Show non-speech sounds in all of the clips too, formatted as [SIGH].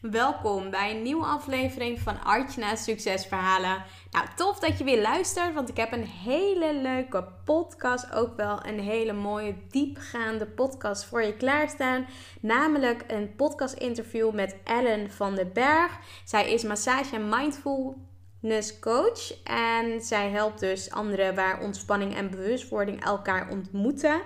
Welkom bij een nieuwe aflevering van Artjana's Succesverhalen. Nou, tof dat je weer luistert, want ik heb een hele leuke podcast, ook wel een hele mooie diepgaande podcast voor je klaarstaan. Namelijk een podcast interview met Ellen van den Berg. Zij is massage en mindfulness coach en zij helpt dus anderen waar ontspanning en bewustwording elkaar ontmoeten.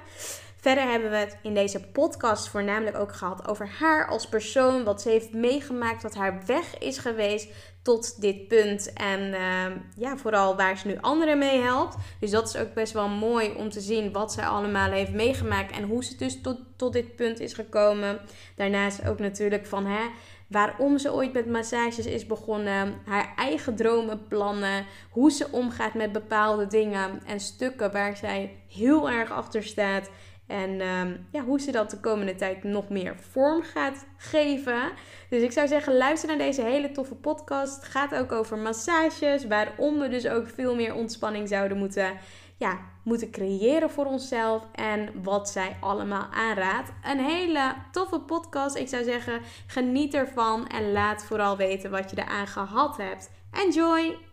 Verder hebben we het in deze podcast voornamelijk ook gehad over haar als persoon. Wat ze heeft meegemaakt, wat haar weg is geweest tot dit punt. En ehm, ja, vooral waar ze nu anderen mee helpt. Dus dat is ook best wel mooi om te zien wat zij allemaal heeft meegemaakt. En hoe ze dus tot, tot dit punt is gekomen. Daarnaast ook natuurlijk van hè, waarom ze ooit met massages is begonnen. Haar eigen dromen, plannen. Hoe ze omgaat met bepaalde dingen en stukken waar zij heel erg achter staat. En ehm, ja, hoe ze dat de komende tijd nog meer vorm gaat geven. Dus ik zou zeggen, luister naar deze hele toffe podcast. Het gaat ook over massages. Waarom we dus ook veel meer ontspanning zouden moeten, ja, moeten creëren voor onszelf. En wat zij allemaal aanraadt. Een hele toffe podcast. Ik zou zeggen, geniet ervan. En laat vooral weten wat je eraan gehad hebt. Enjoy!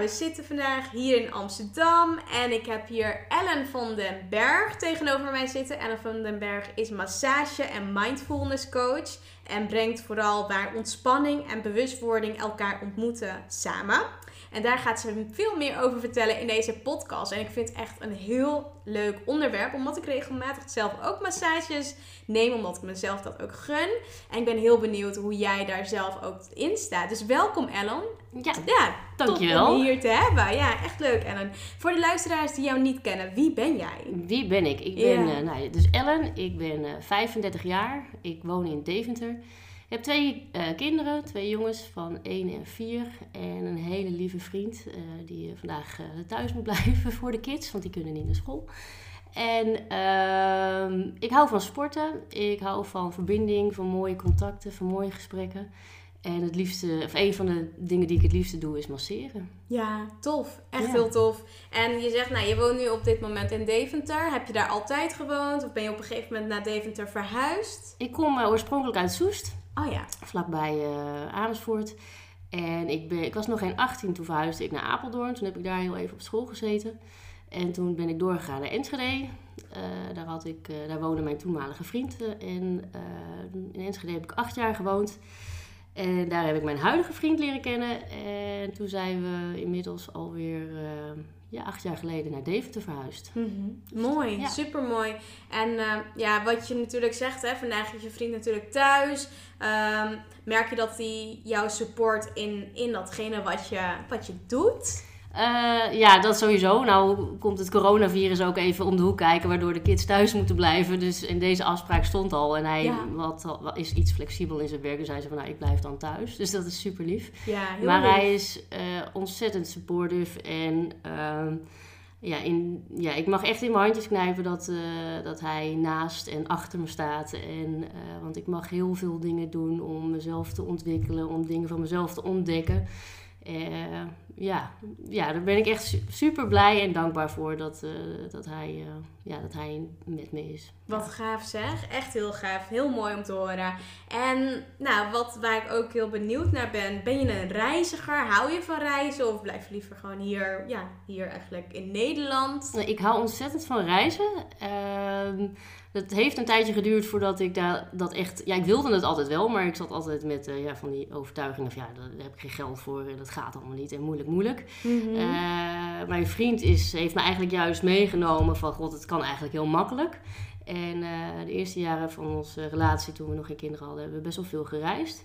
We zitten vandaag hier in Amsterdam en ik heb hier Ellen van den Berg tegenover mij zitten. Ellen van den Berg is massage- en mindfulness coach en brengt vooral waar ontspanning en bewustwording elkaar ontmoeten samen. En daar gaat ze veel meer over vertellen in deze podcast. En ik vind het echt een heel leuk onderwerp, omdat ik regelmatig zelf ook massages neem, omdat ik mezelf dat ook gun. En ik ben heel benieuwd hoe jij daar zelf ook in staat. Dus welkom Ellen. Ja, ja dankjewel. om hier te hebben. Ja, echt leuk Ellen. Voor de luisteraars die jou niet kennen, wie ben jij? Wie ben ik? Ik ben, ja. uh, nou, dus Ellen, ik ben uh, 35 jaar. Ik woon in Deventer. Ik heb twee uh, kinderen, twee jongens van 1 en 4 en een hele lieve vriend uh, die vandaag uh, thuis moet [LAUGHS] blijven voor de kids, want die kunnen niet naar school. En uh, ik hou van sporten, ik hou van verbinding, van mooie contacten, van mooie gesprekken. En het liefste, of een van de dingen die ik het liefste doe, is masseren. Ja, tof. Echt ja. heel tof. En je zegt, nou, je woont nu op dit moment in Deventer. Heb je daar altijd gewoond? Of ben je op een gegeven moment naar Deventer verhuisd? Ik kom uh, oorspronkelijk uit Soest. Oh ja. Vlakbij uh, Amersfoort. En ik, ben, ik was nog geen 18, toen verhuisde ik naar Apeldoorn. Toen heb ik daar heel even op school gezeten. En toen ben ik doorgegaan naar Enschede. Uh, daar, had ik, uh, daar woonde mijn toenmalige vriend. En in Enschede heb ik acht jaar gewoond. En daar heb ik mijn huidige vriend leren kennen. En toen zijn we inmiddels alweer ja, acht jaar geleden naar Deventer verhuisd. Mm -hmm. Mooi, ja. super mooi. En uh, ja, wat je natuurlijk zegt, hè, vandaag is je vriend natuurlijk thuis. Um, merk je dat hij jou support in, in datgene wat je, wat je doet? Uh, ja, dat sowieso. Nou komt het coronavirus ook even om de hoek kijken, waardoor de kids thuis moeten blijven. Dus in deze afspraak stond al. En hij ja. wat, wat, is iets flexibel in zijn werk. Dus hij zei van, nou, ik blijf dan thuis. Dus dat is super lief. Ja, heel maar lief. hij is uh, ontzettend supportive. En uh, ja, in, ja, ik mag echt in mijn handjes knijpen dat, uh, dat hij naast en achter me staat. En, want ik mag heel veel dingen doen om mezelf te ontwikkelen, om dingen van mezelf te ontdekken. Uh, ja, ja, daar ben ik echt super blij en dankbaar voor dat, uh, dat, hij, uh, ja, dat hij met me is. Wat ja. gaaf zeg. Echt heel gaaf. Heel mooi om te horen. En nou, wat, waar ik ook heel benieuwd naar ben. Ben je een reiziger? Hou je van reizen? Of blijf je liever gewoon hier, ja, hier eigenlijk in Nederland? Ik hou ontzettend van reizen. Dat heeft een tijdje geduurd voordat ik daar, dat echt... Ja, ik wilde het altijd wel, maar ik zat altijd met uh, ja, van die overtuigingen van... Ja, daar heb ik geen geld voor en dat gaat allemaal niet en moeilijk, moeilijk. Mm mijn vriend is, heeft me eigenlijk juist meegenomen van... God, het kan eigenlijk heel makkelijk. En de eerste jaren van onze relatie, toen we nog geen kinderen hadden... hebben we best wel veel gereisd.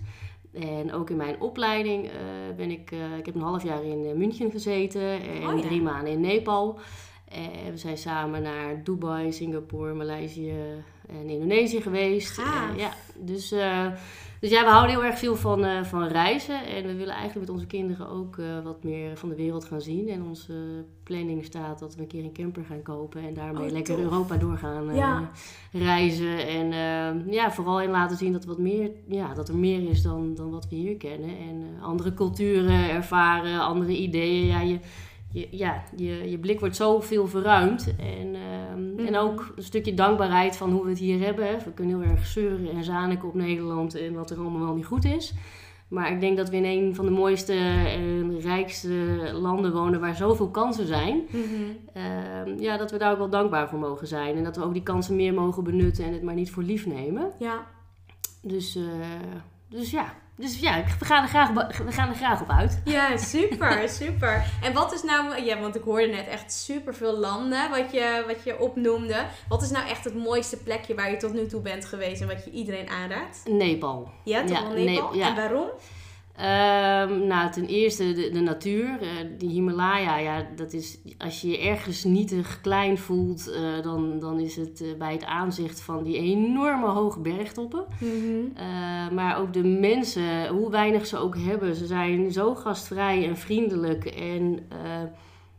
En ook in mijn opleiding uh, ben ik... Uh, ik heb een half jaar in München gezeten en oh, ja. drie maanden in Nepal. En we zijn samen naar Dubai, Singapore, Maleisië en Indonesië geweest. ja, dus, uh, dus ja, we houden heel erg veel van, uh, van reizen. En we willen eigenlijk met onze kinderen ook uh, wat meer van de wereld gaan zien. En onze planning staat dat we een keer een camper gaan kopen. En daarmee oh, lekker Europa doorgaan ja. reizen. En ja, vooral in laten zien dat, wat meer, ja, dat er meer is dan, dan wat we hier kennen. En andere culturen ervaren, andere ideeën. Ja, je je, ja, je, je blik wordt zoveel verruimd. En, ehm, en mhm. ook een stukje dankbaarheid van hoe we het hier hebben. We kunnen heel erg zeuren en zaniken op Nederland en wat er allemaal wel niet goed is. Maar ik denk dat we in een van de mooiste en rijkste landen wonen waar zoveel kansen zijn. Mhm. Ehm, ja, dat we daar ook wel dankbaar voor mogen zijn. En dat we ook die kansen meer mogen benutten en het maar niet voor lief nemen. Ja. Dus, uh, dus ja, dus ja, we gaan, er graag, we gaan er graag op uit. Ja, super, [LAUGHS] super. En wat is nou, ja, want ik hoorde net echt super veel landen wat je, wat je opnoemde. Wat is nou echt het mooiste plekje waar je tot nu toe bent geweest en wat je iedereen aanraadt? Nepal. Ja, toch ja, wel Nepal? ja. En waarom? Um, nou, ten eerste de, de natuur. Uh, die Himalaya, ja, dat is, als je je ergens nietig klein voelt, uh, dan, dan is het uh, bij het aanzicht van die enorme hoge bergtoppen. Mm maar ook de mensen, hoe weinig ze ook hebben, ze zijn zo gastvrij en vriendelijk. En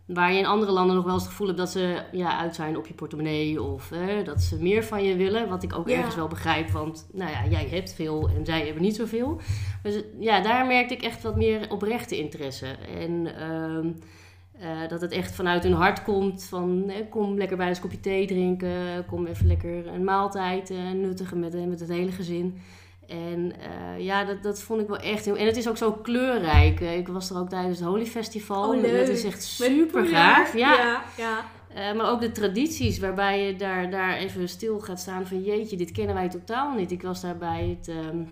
Waar je in andere landen nog wel eens het gevoel hebt dat ze ja, uit zijn op je portemonnee of dat ze meer van je willen. Wat ik ook ergens wel begrijp, want nou ja, jij hebt veel en zij hebben niet zoveel. Dus ja, daar merkte ik echt wat meer oprechte interesse. En ehm, eh, dat het echt vanuit hun hart komt van kom lekker bij een kopje thee drinken, kom even lekker een maaltijd uh, nuttigen met, met het hele gezin. En uh, ja, dat, dat vond ik wel echt heel... En het is ook zo kleurrijk. Eh, ik was er ook tijdens het Holy Festival. Oh, leuk. Dat is echt super gaaf. Ja, ja. ja. Uh, maar ook de tradities waarbij je daar, daar even stil gaat staan van... Jeetje, dit kennen wij totaal niet. Ik was daar bij het... Um,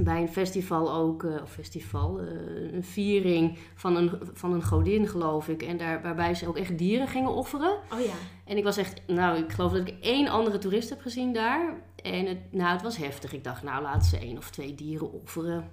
bij een festival ook, uh, of festival, uh, een viering van een, van een godin, geloof ik. En daar, waarbij ze ook echt dieren gingen offeren. Oh ja. En ik was echt, nou, ik geloof dat ik één andere toerist heb gezien daar. En het, nou, het was heftig. Ik dacht, nou, laten ze één of twee dieren offeren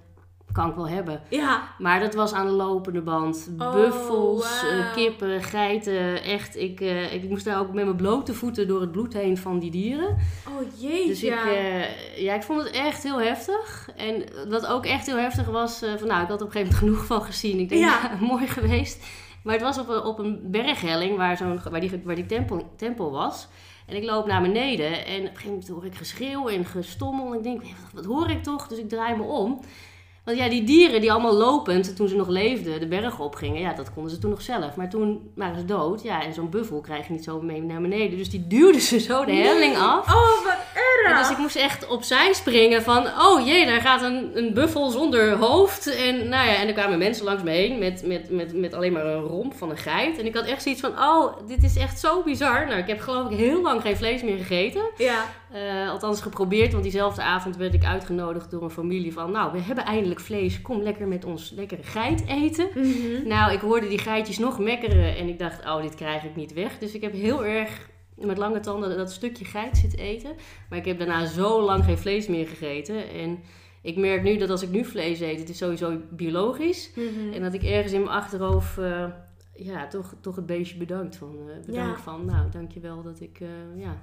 kan ik wel hebben. Ja. Maar dat was aan de lopende band. Oh, Buffels, eh, kippen, geiten. Echt, ik, uh, ik moest daar ook met mijn blote voeten door het bloed heen van die dieren. Oh jeetje. Dus ik, uh, ja, ik vond het echt heel heftig. En wat ook echt heel heftig was, van nou, ik had op een gegeven moment genoeg van gezien. Ik denk, ja. [LAUGHS] mooi geweest. Maar het was op een, op een berghelling waar, zo'n, waar die, waar die tempel, tempel was. En ik loop naar beneden en op een gegeven moment hoor ik geschreeuw en gestommel. En ik denk, wat hoor ik toch? Dus ik draai me om. Want ja, die dieren die allemaal lopend, toen ze nog leefden, de bergen opgingen, ja, dat konden ze toen nog zelf. Maar toen waren ze dood. Ja, en zo'n buffel krijg je niet zo mee naar beneden. Dus die duwden ze zo de helling af. Oh, wat erg! dus ik moest echt opzij springen van, oh jee, daar gaat een, een buffel zonder hoofd. En nou ja, en er kwamen mensen langs me heen met, met, met, met alleen maar een romp van een geit. En ik had echt zoiets van, oh, dit is echt zo bizar. Nou, ik heb geloof ik heel lang geen vlees meer gegeten. Ja. Uh, althans geprobeerd, want diezelfde avond werd ik uitgenodigd door een familie van... Nou, we hebben eindelijk vlees, kom lekker met ons lekkere geit eten. Mhm. Nou, ik hoorde die geitjes nog mekkeren en ik dacht, oh, dit krijg ik niet weg. Dus ik heb heel erg met lange tanden dat stukje geit zitten eten. Maar ik heb daarna zo lang geen vlees meer gegeten. En ik merk nu dat als ik nu vlees eet, het is sowieso biologisch. Mm En dat ik ergens in mijn achterhoofd... Uh, ja, toch, toch het beestje bedankt van. Uh, bedankt van, nou, dankjewel dat ik uh, ja,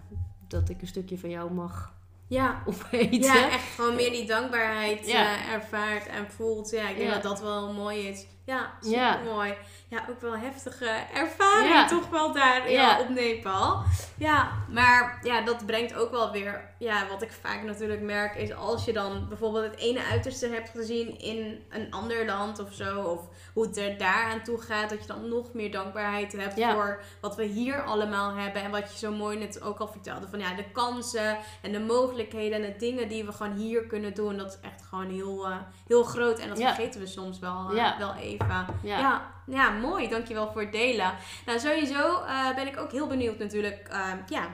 dat ik een stukje van jou mag ja. opeten. Ja, echt gewoon meer die dankbaarheid uh, ervaart en voelt. Ja, ik denk dat dat wel mooi is. Ja, super mooi. Ja, ook wel heftige ervaring toch wel daar ja. op Nepal. Ja, maar ja, dat brengt ook wel weer... Ja, wat ik vaak natuurlijk merk is als je dan bijvoorbeeld het ene uiterste hebt gezien in een ander land of zo. Of hoe het er daar aan toe gaat. Dat je dan nog meer dankbaarheid hebt voor wat we hier allemaal hebben. En wat je zo mooi net ook al vertelde. Van ja, de kansen en de mogelijkheden en de dingen die we gewoon hier kunnen doen. Dat is echt gewoon heel, uh, heel groot. En dat vergeten we soms wel, uh, wel even. Ja. ja. mooi. Dankjewel voor het delen. Nou, sowieso uh, ben ik ook heel benieuwd natuurlijk. ja,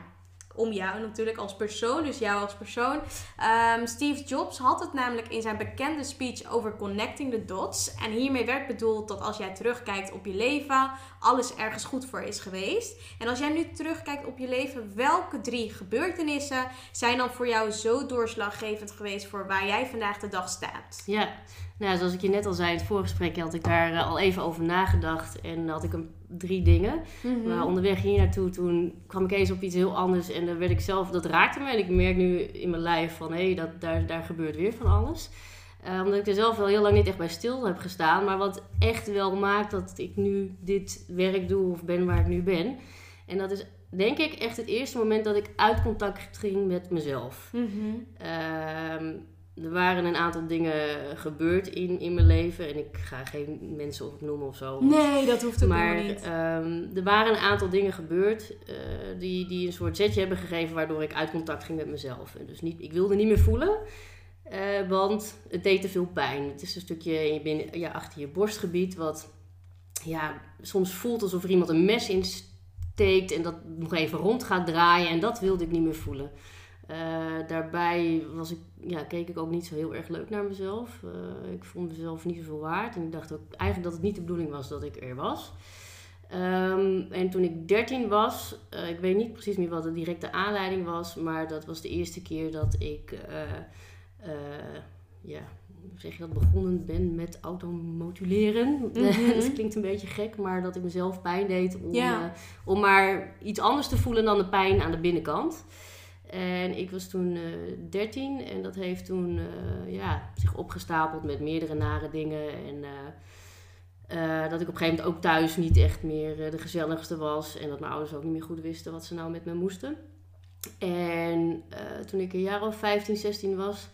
om jou natuurlijk als persoon, dus jou als persoon. Ehm, Steve Jobs had het namelijk in zijn bekende speech over connecting the dots. En hiermee werd bedoeld dat als jij terugkijkt op je leven, alles ergens goed voor is geweest. En als jij nu terugkijkt op je leven, welke drie gebeurtenissen zijn dan voor jou zo doorslaggevend geweest voor waar jij vandaag de dag staat? Ja, nou, zoals ik je net al zei in het voorgesprek, had ik daar eh, al even over nagedacht. En had ik een, drie dingen. Mhm. Maar onderweg hier naartoe, toen kwam ik eens op iets heel anders. En dan werd ik zelf, dat raakte me. En ik merk nu in mijn lijf van, hé, dat daar, daar gebeurt weer van alles. Uh, omdat ik er zelf wel heel lang niet echt bij stil heb gestaan. Maar wat echt wel maakt dat ik nu dit werk doe of ben waar ik nu ben. En dat is denk ik echt het eerste moment dat ik uit contact ging met mezelf. Mhm. Ehm, er waren een aantal dingen gebeurd in, in mijn leven. En ik ga geen mensen opnoemen of zo. Nee, dat hoeft ook maar niet. ehm, er waren een aantal dingen gebeurd eh, die, die een soort zetje hebben gegeven waardoor ik uit contact ging met mezelf. En dus niet, ik wilde niet meer voelen, eh, want het deed te veel pijn. Het is een stukje in binnen, ja, achter je borstgebied wat ja, soms voelt alsof er iemand een mes insteekt en dat nog even rond gaat draaien. En dat wilde ik niet meer voelen. Eh, daarbij was ik, ja, keek ik ook niet zo heel erg leuk naar mezelf. Eh, ik vond mezelf niet zoveel waard. En ik dacht ook eigenlijk dat het niet de bedoeling was dat ik er was. Ehm, en toen ik 13 was, eh, ik weet niet precies meer wat de directe aanleiding was, maar dat was de eerste keer dat ik, ja, zeg je dat, begonnen ben met automoduleren. Mhm. [LAUGHS] dat klinkt een beetje gek, maar dat ik mezelf pijn deed om, Ja. om maar iets anders te voelen dan de pijn aan de binnenkant. En ik was toen eh 13 en dat heeft toen eh, ja, zich opgestapeld met meerdere nare dingen. En eh, eh, dat ik op een gegeven moment ook thuis niet echt meer eh, de gezelligste was. En dat mijn ouders ook niet meer goed wisten wat ze nou met me moesten. En eh, toen ik een jaar of 15, 16 was,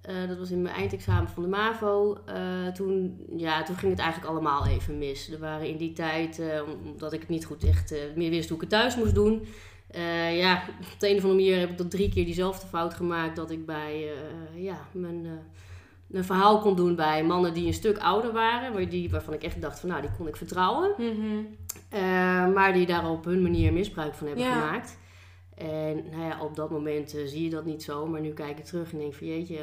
eh, dat was in mijn eindexamen van de MAVO, eh, toen, ja, toen ging het eigenlijk allemaal even mis. Er waren in die tijd, eh, omdat ik niet goed echt eh, meer wist hoe ik het thuis moest doen. Eh, ja, op de een of andere manier heb ik dat drie keer diezelfde fout gemaakt. Dat ik bij eh, ja, mijn, eh, een verhaal kon doen bij mannen die een stuk ouder waren. Die, waarvan ik echt dacht van nou, die kon ik vertrouwen. Mhm. Maar die daar op hun manier misbruik van hebben Ja. gemaakt. En nou ja, op dat moment zie je dat niet zo. Maar nu kijk ik terug en denk van jeetje,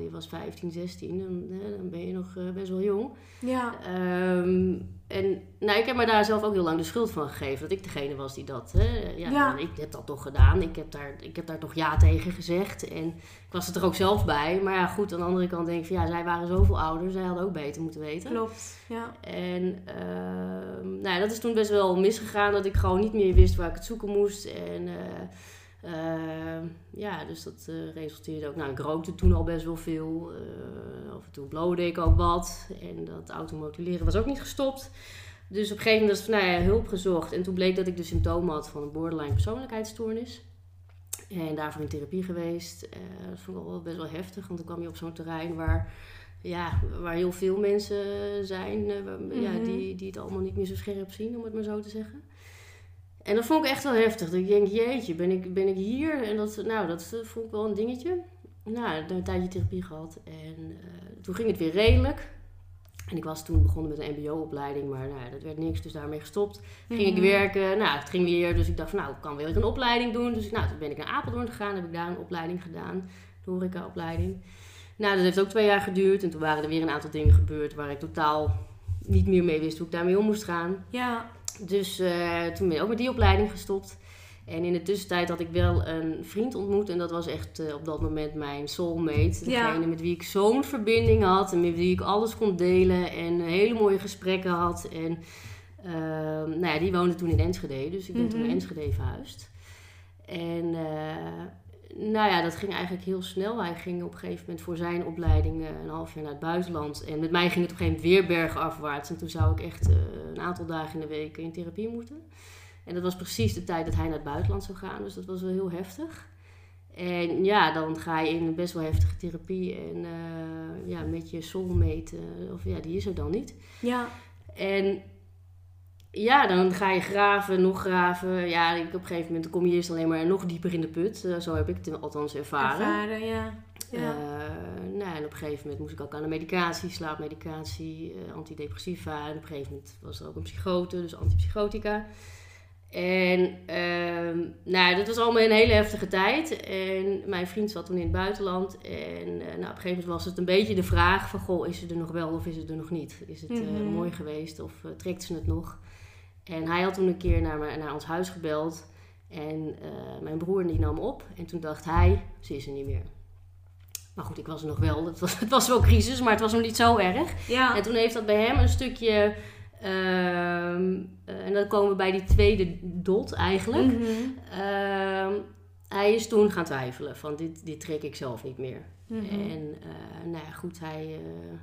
je was 15, 16. Dan, dan ben je nog best wel jong. Ja. Ehm, en nou, ik heb me daar zelf ook heel lang de schuld van gegeven. Dat ik degene was die dat... Hè, ja, Ja. ik heb dat toch gedaan. Ik heb, daar, ik heb daar toch ja tegen gezegd. En ik was er toch ook zelf bij. Maar ja, goed, aan de andere kant denk ik van... Ja, zij waren zoveel ouder. Zij hadden ook beter moeten weten. Klopt. Ja. En ehm, nou, ja, dat is toen best wel misgegaan, dat ik gewoon niet meer wist waar ik het zoeken moest. En eh, ja, dus dat eh, resulteerde ook. Nou, ik rookte toen al best wel veel. Eh, af en toe blode ik ook wat. En dat automoduleren was ook niet gestopt. Dus op een gegeven moment was nou ja, hulp gezocht. En toen bleek dat ik de symptomen had van een borderline persoonlijkheidsstoornis. En daarvoor in therapie geweest. Eh, dat vond ik wel best wel heftig, want dan kwam je op zo'n terrein waar ja, waar heel veel mensen zijn ja, Mhm. die, die het allemaal niet meer zo scherp zien, om het maar zo te zeggen. En dat vond ik echt wel heftig. Dat ik denk, jeetje, ben ik, ben ik hier? En dat, nou, dat vond ik wel een dingetje. Nou, ik heb een tijdje therapie gehad. En eh, toen ging het weer redelijk. En ik was toen begonnen met een mbo-opleiding, maar nou, dat werd niks, dus daarmee gestopt. Ging ik Mhm. werken, nou, het ging weer, dus ik dacht van, nou, ik kan weer een opleiding doen. Dus nou, toen ben ik naar Apeldoorn gegaan, heb ik daar een opleiding gedaan, de horeca-opleiding. Nou, dat heeft ook twee jaar geduurd en toen waren er weer een aantal dingen gebeurd waar ik totaal niet meer mee wist hoe ik daarmee om moest gaan. Ja. Dus eh, toen ben ik ook met die opleiding gestopt. En in de tussentijd had ik wel een vriend ontmoet. En dat was echt eh, op dat moment mijn soulmate. Ja. Degene met wie ik zo'n verbinding had. En met wie ik alles kon delen. En hele mooie gesprekken had. En ehm, nou ja, die woonde toen in Enschede. Dus ik ben toen Mhm. naar Enschede verhuisd. En eh, nou ja, dat ging eigenlijk heel snel. Hij ging op een gegeven moment voor zijn opleiding eh, een half jaar naar het buitenland. En met mij ging het op een gegeven moment weer bergafwaarts. En toen zou ik echt eh, een aantal dagen in de week in therapie moeten. En dat was precies de tijd dat hij naar het buitenland zou gaan. Dus dat was wel heel heftig. En ja, dan ga je in een best wel heftige therapie. En eh, ja, met je soulmate, eh, of ja, die is er dan niet. Ja. En ja, dan ga je graven, nog graven. Ja, ik- op een gegeven moment kom je eerst alleen maar nog dieper in de put. Eh, zo heb ik het althans ervaren. Ervaren, ja. Ja. Eh, nou, en op een gegeven moment moest ik ook aan de medicatie, slaapmedicatie, eh, antidepressiva. En op een gegeven moment was er ook een psychote, dus antipsychotica. En ehm, nou, dat was allemaal een hele heftige tijd. En mijn vriend zat toen in het buitenland. En uh, nou, op een gegeven moment was het een beetje de vraag van... Goh, is het er nog wel of is het er nog niet? Is het uh, mooi geweest of trekt ze het nog? En hij had toen een keer naar, me, naar ons huis gebeld. En mijn broer die nam op. En toen dacht hij, ze is er niet meer. Maar goed, ik was er nog wel. Het was, [LAUGHS] het was wel crisis, maar het was nog niet zo erg. Ja. En toen heeft dat bij hem een stukje... Ehm, en dan komen we bij die tweede dot eigenlijk. Mhm. Ehm, hij is toen gaan twijfelen van dit, dit trek ik zelf niet meer. Mhm. En uh, nou ja, goed, hij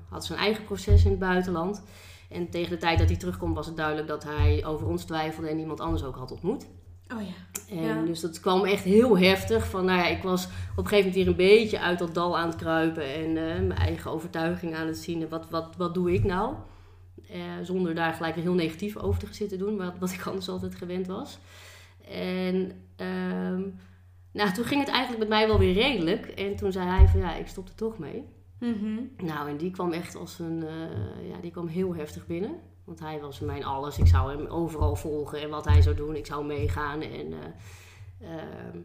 had zijn eigen proces in het buitenland. En tegen de tijd dat hij terugkwam was het duidelijk dat hij over ons twijfelde en iemand anders ook had ontmoet. Oh ja. En Ja. dus dat kwam echt heel heftig. Van, nou ja, ik was op een gegeven moment weer een beetje uit dat dal aan het kruipen en uh, mijn eigen overtuiging aan het zien. En wat, wat, wat doe ik nou? Uh, zonder daar gelijk heel negatief over te gaan zitten doen, wat, wat ik anders altijd gewend was. En um, nou, toen ging het eigenlijk met mij wel weer redelijk. En toen zei hij van ja, ik stop er toch mee. Mhm. Nou, en die kwam echt als een, uh, ja, die kwam heel heftig binnen. Want hij was mijn alles. Ik zou hem overal volgen en wat hij zou doen. Ik zou meegaan. En, uh, uh,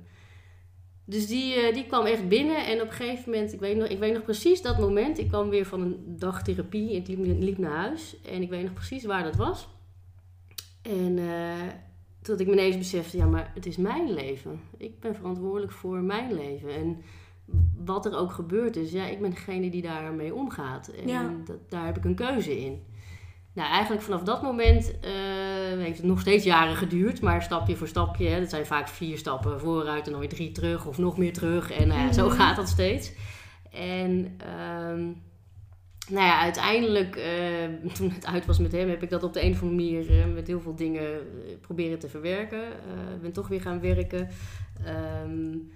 dus die, uh, die kwam echt binnen. En op een gegeven moment, ik weet, nog, ik weet nog precies dat moment. Ik kwam weer van een dag therapie. Ik liep, naar huis. En ik weet nog precies waar dat was. En dat ik me ineens besefte, ja, maar het is mijn leven. Ik ben verantwoordelijk voor mijn leven. En wat er ook gebeurd is, ja, ik ben degene die daarmee omgaat. En Ja. dat, daar heb ik een keuze in. Nou, eigenlijk vanaf dat moment uh, heeft het nog steeds jaren geduurd, maar stapje voor stapje. Hè, dat zijn vaak vier stappen vooruit en dan weer drie terug of nog meer terug. En uh, zo gaat dat steeds. En um, nou ja, uiteindelijk, uh, [LAUGHS] toen het uit was met hem, heb ik dat op de een of andere manier met heel veel dingen proberen te verwerken. Ik ben toch weer gaan werken. Um,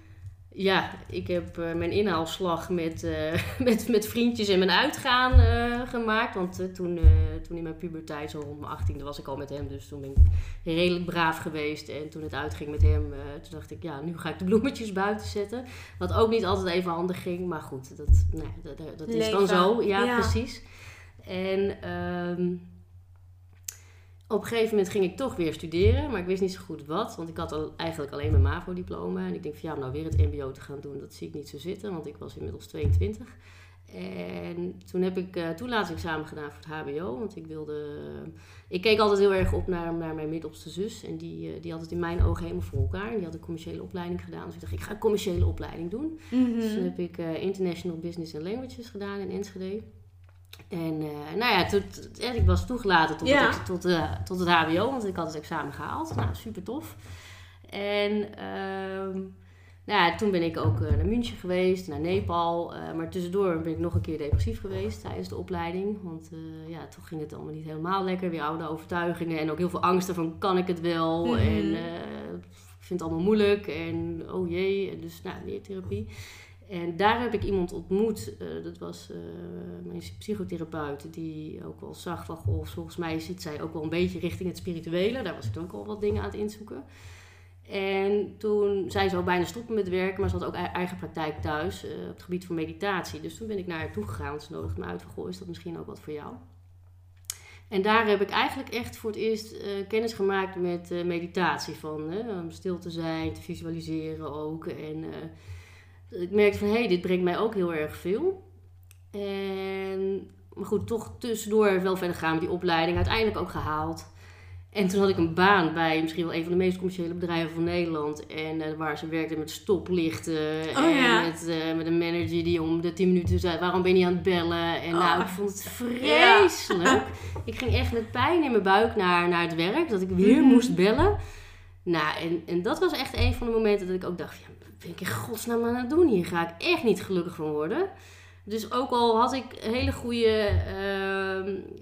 ja, ik heb mijn inhaalslag met, [LAUGHS] met, met vriendjes en mijn uitgaan gemaakt. Want toen, toen in mijn puberteit, zo rond mijn achttiende, was ik al met hem. Dus toen ben ik redelijk braaf geweest. En toen het uitging met hem, toen dacht ik, ja, nu ga ik de bloemetjes buiten zetten. Wat ook niet altijd even handig ging. Maar goed, dat, nou, dat, dat is Leven. dan zo. Ja, Ja. precies. En um, op een gegeven moment ging ik toch weer studeren, maar ik wist niet zo goed wat. Want ik had al, eigenlijk alleen mijn MAVO-diploma. En ik denk van ja, om nou weer het MBO te gaan doen, dat zie ik niet zo zitten. Want ik was inmiddels 22. En toen heb ik uh, toelatingsexamen gedaan voor het HBO. Want ik wilde. Ik keek altijd heel erg op naar, naar mijn middelste zus. En die, uh, die had het in mijn ogen helemaal voor elkaar. En die had een commerciële opleiding gedaan. Dus ik dacht, ik ga een commerciële opleiding doen. Mm -hmm. Dus toen heb ik uh, International Business and Languages gedaan in Enschede. En uh, nou ja, to, to, ik was toegelaten tot, ja. het, tot, uh, tot het HBO, want ik had het examen gehaald. Nou, super tof. En uh, nou ja, toen ben ik ook naar München geweest, naar Nepal. Maar tussendoor ben ik nog een keer depressief geweest tijdens de opleiding. Want ja, toen ging het allemaal niet helemaal lekker. Weer oude overtuigingen en ook heel veel angsten van kan ik het wel? Mhm. Mm. En ik vind het allemaal moeilijk en oh jee. En dus nou, meer therapie. En daar heb ik iemand ontmoet, uh, dat was uh, mijn psychotherapeut, die ook wel zag van, goh, volgens mij zit zij ook wel een beetje richting het spirituele. Daar was ik ook al wat dingen aan het inzoeken. En toen, zij zou bijna stoppen met werken, maar ze had ook eigen praktijk thuis uh, op het gebied van meditatie. Dus toen ben ik naar haar toe gegaan. Ze nodigde me uit van, goh, is dat misschien ook wat voor jou? En daar heb ik eigenlijk echt voor het eerst kennis gemaakt met meditatie. Van, om stil te zijn, te visualiseren ook. En ik merkte van, hé, hey, dit brengt mij ook heel erg veel. En, maar goed, toch tussendoor wel verder gaan met die opleiding. Uiteindelijk ook gehaald. En toen had ik een baan bij misschien wel een van de meest commerciële bedrijven van Nederland. En uh, waar ze werkte met stoplichten. Oh, en ja. met, uh, met een manager die om de 10 minuten zei: waarom ben je aan het bellen? En Oh. nou, ik vond het vreselijk. Ja. [LAUGHS] ik ging echt met pijn in mijn buik naar, naar het werk. Dat ik weer Mhm. mm. moest bellen. Nou, en, en dat was echt een van de momenten dat ik ook dacht: ja, ben ik in godsnaam aan het doen? Hier ga ik echt niet gelukkig van worden. Dus ook al had ik hele goede,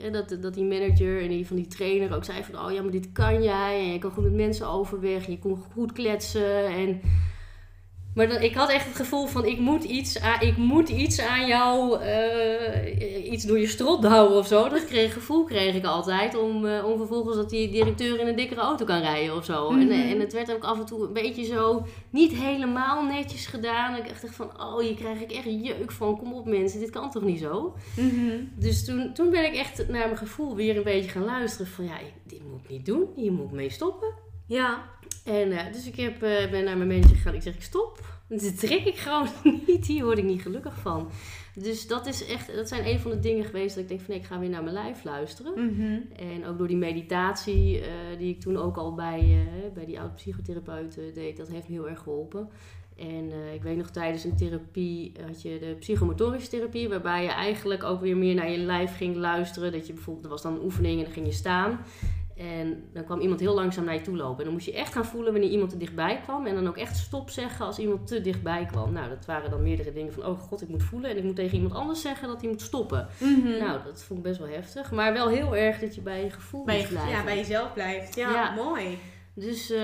uh, dat, dat die manager en die van die trainer ook zei van, oh ja, maar dit kan jij en je kan goed met mensen overweg, je kon goed kletsen en... Maar dan, ik had echt het gevoel van, ik moet iets aan, ik moet iets aan jou, uh, iets door je strot houden of zo. Dat kreeg, gevoel kreeg ik altijd, om, uh, om vervolgens dat die directeur in een dikkere auto kan rijden of zo. Mm -hmm. en, en het werd ook af en toe een beetje zo, niet helemaal netjes gedaan. Ik dacht van, oh, hier krijg ik echt jeuk van, kom op mensen, dit kan toch niet zo? Mm -hmm. Dus toen, toen ben ik echt naar mijn gevoel weer een beetje gaan luisteren van, ja, dit moet ik niet doen, hier moet ik mee stoppen. Ja. En uh, dus ik heb, uh, ben naar mijn manager gegaan. Ik zeg, ik stop. [LAUGHS] Dit trek ik gewoon [LAUGHS] niet. Hier word ik niet gelukkig van. Dus dat is echt, dat zijn een van de dingen geweest dat ik denk van nee, ik ga weer naar mijn lijf luisteren. Mhm. En ook door die meditatie, uh, die ik toen ook al bij, bij die oud psychotherapeut deed, dat heeft me heel erg geholpen. En uh, ik weet nog tijdens een therapie had je de psychomotorische therapie, waarbij je eigenlijk ook weer meer naar je lijf ging luisteren. Dat je bijvoorbeeld, er was dan een oefening en dan ging je staan. En dan kwam iemand heel langzaam naar je toe lopen. En dan moest je echt gaan voelen wanneer iemand er dichtbij kwam. En dan ook echt stop zeggen als iemand te dichtbij kwam. Nou, dat waren dan meerdere dingen van, oh god, ik moet voelen. En ik moet tegen iemand anders zeggen dat hij moet stoppen. Mhm. Nou, dat vond ik best wel heftig. Maar wel heel erg dat je bij je gevoel bij, blijven. Ja, bij jezelf blijft. Ja, Ja. mooi. Dus uh,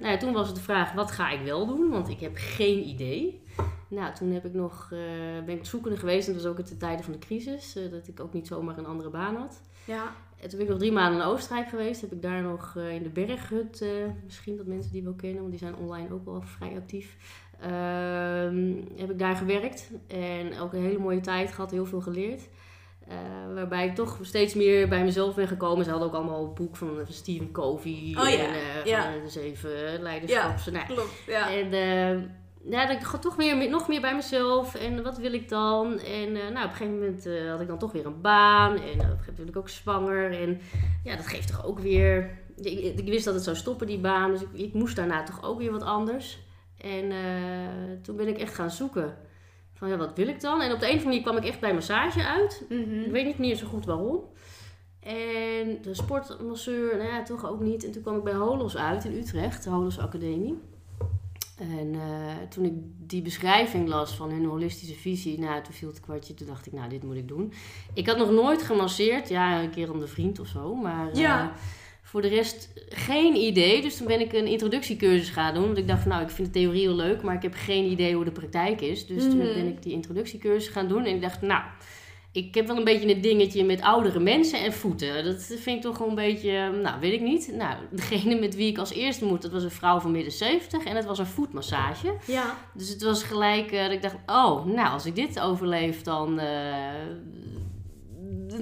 nou ja, toen was het de vraag, wat ga ik wel doen? Want ik heb geen idee. Nou, toen heb ik nog, uh, ben ik zoekende geweest. En dat was ook in de tijden van de crisis. Uh, dat ik ook niet zomaar een andere baan had. Ja. En toen ben ik nog drie maanden in Oostenrijk geweest. Heb ik daar nog in de berghut, misschien dat mensen die wel kennen. Want die zijn online ook wel vrij actief. Ehm, heb ik daar gewerkt. En ook een hele mooie tijd gehad. Heel veel geleerd. Uh, waarbij ik toch steeds meer bij mezelf ben gekomen. Ze hadden ook allemaal een boek van, Stephen Covey. Oh, ja. En uh, ja. de zeven leiderschaps. Ja, nou, klopt. Ja. En uh, ja, ik ga toch meer, nog meer bij mezelf. En wat wil ik dan? En nou, op een gegeven moment had ik dan toch weer een baan. En op een gegeven moment werd ik ook zwanger. En ja, dat geeft toch ook weer... Ik, ik wist dat het zou stoppen, die baan. Dus ik, ik moest daarna toch ook weer wat anders. En toen ben ik echt gaan zoeken van ja, wat wil ik dan? En op de een of andere manier kwam ik echt bij massage uit. Mhm. Ik weet niet meer zo goed waarom. En de sportmasseur, nou ja, toch ook niet. En toen kwam ik bij Holos uit in Utrecht, de Holos Academie. En uh, toen ik die beschrijving las van hun holistische visie, nou, toen viel het kwartje. Toen dacht ik, nou, dit moet ik doen. Ik had nog nooit gemasseerd. Ja, een keer om de vriend of zo. Maar Ja. uh, voor de rest geen idee. Dus toen ben ik een introductiecursus gaan doen. Want ik dacht van, nou, ik vind de theorie heel leuk, maar ik heb geen idee hoe de praktijk is. Dus toen Mhm. ben ik die introductiecursus gaan doen. En ik dacht, nou, ik heb wel een beetje een dingetje met oudere mensen en voeten. Dat vind ik toch wel een beetje, nou, weet ik niet. Nou, degene met wie ik als eerste moet, dat was een vrouw van midden 70. En het was een voetmassage. Ja. Dus het was gelijk eh, dat ik dacht, oh, nou, als ik dit overleef, dan, eh,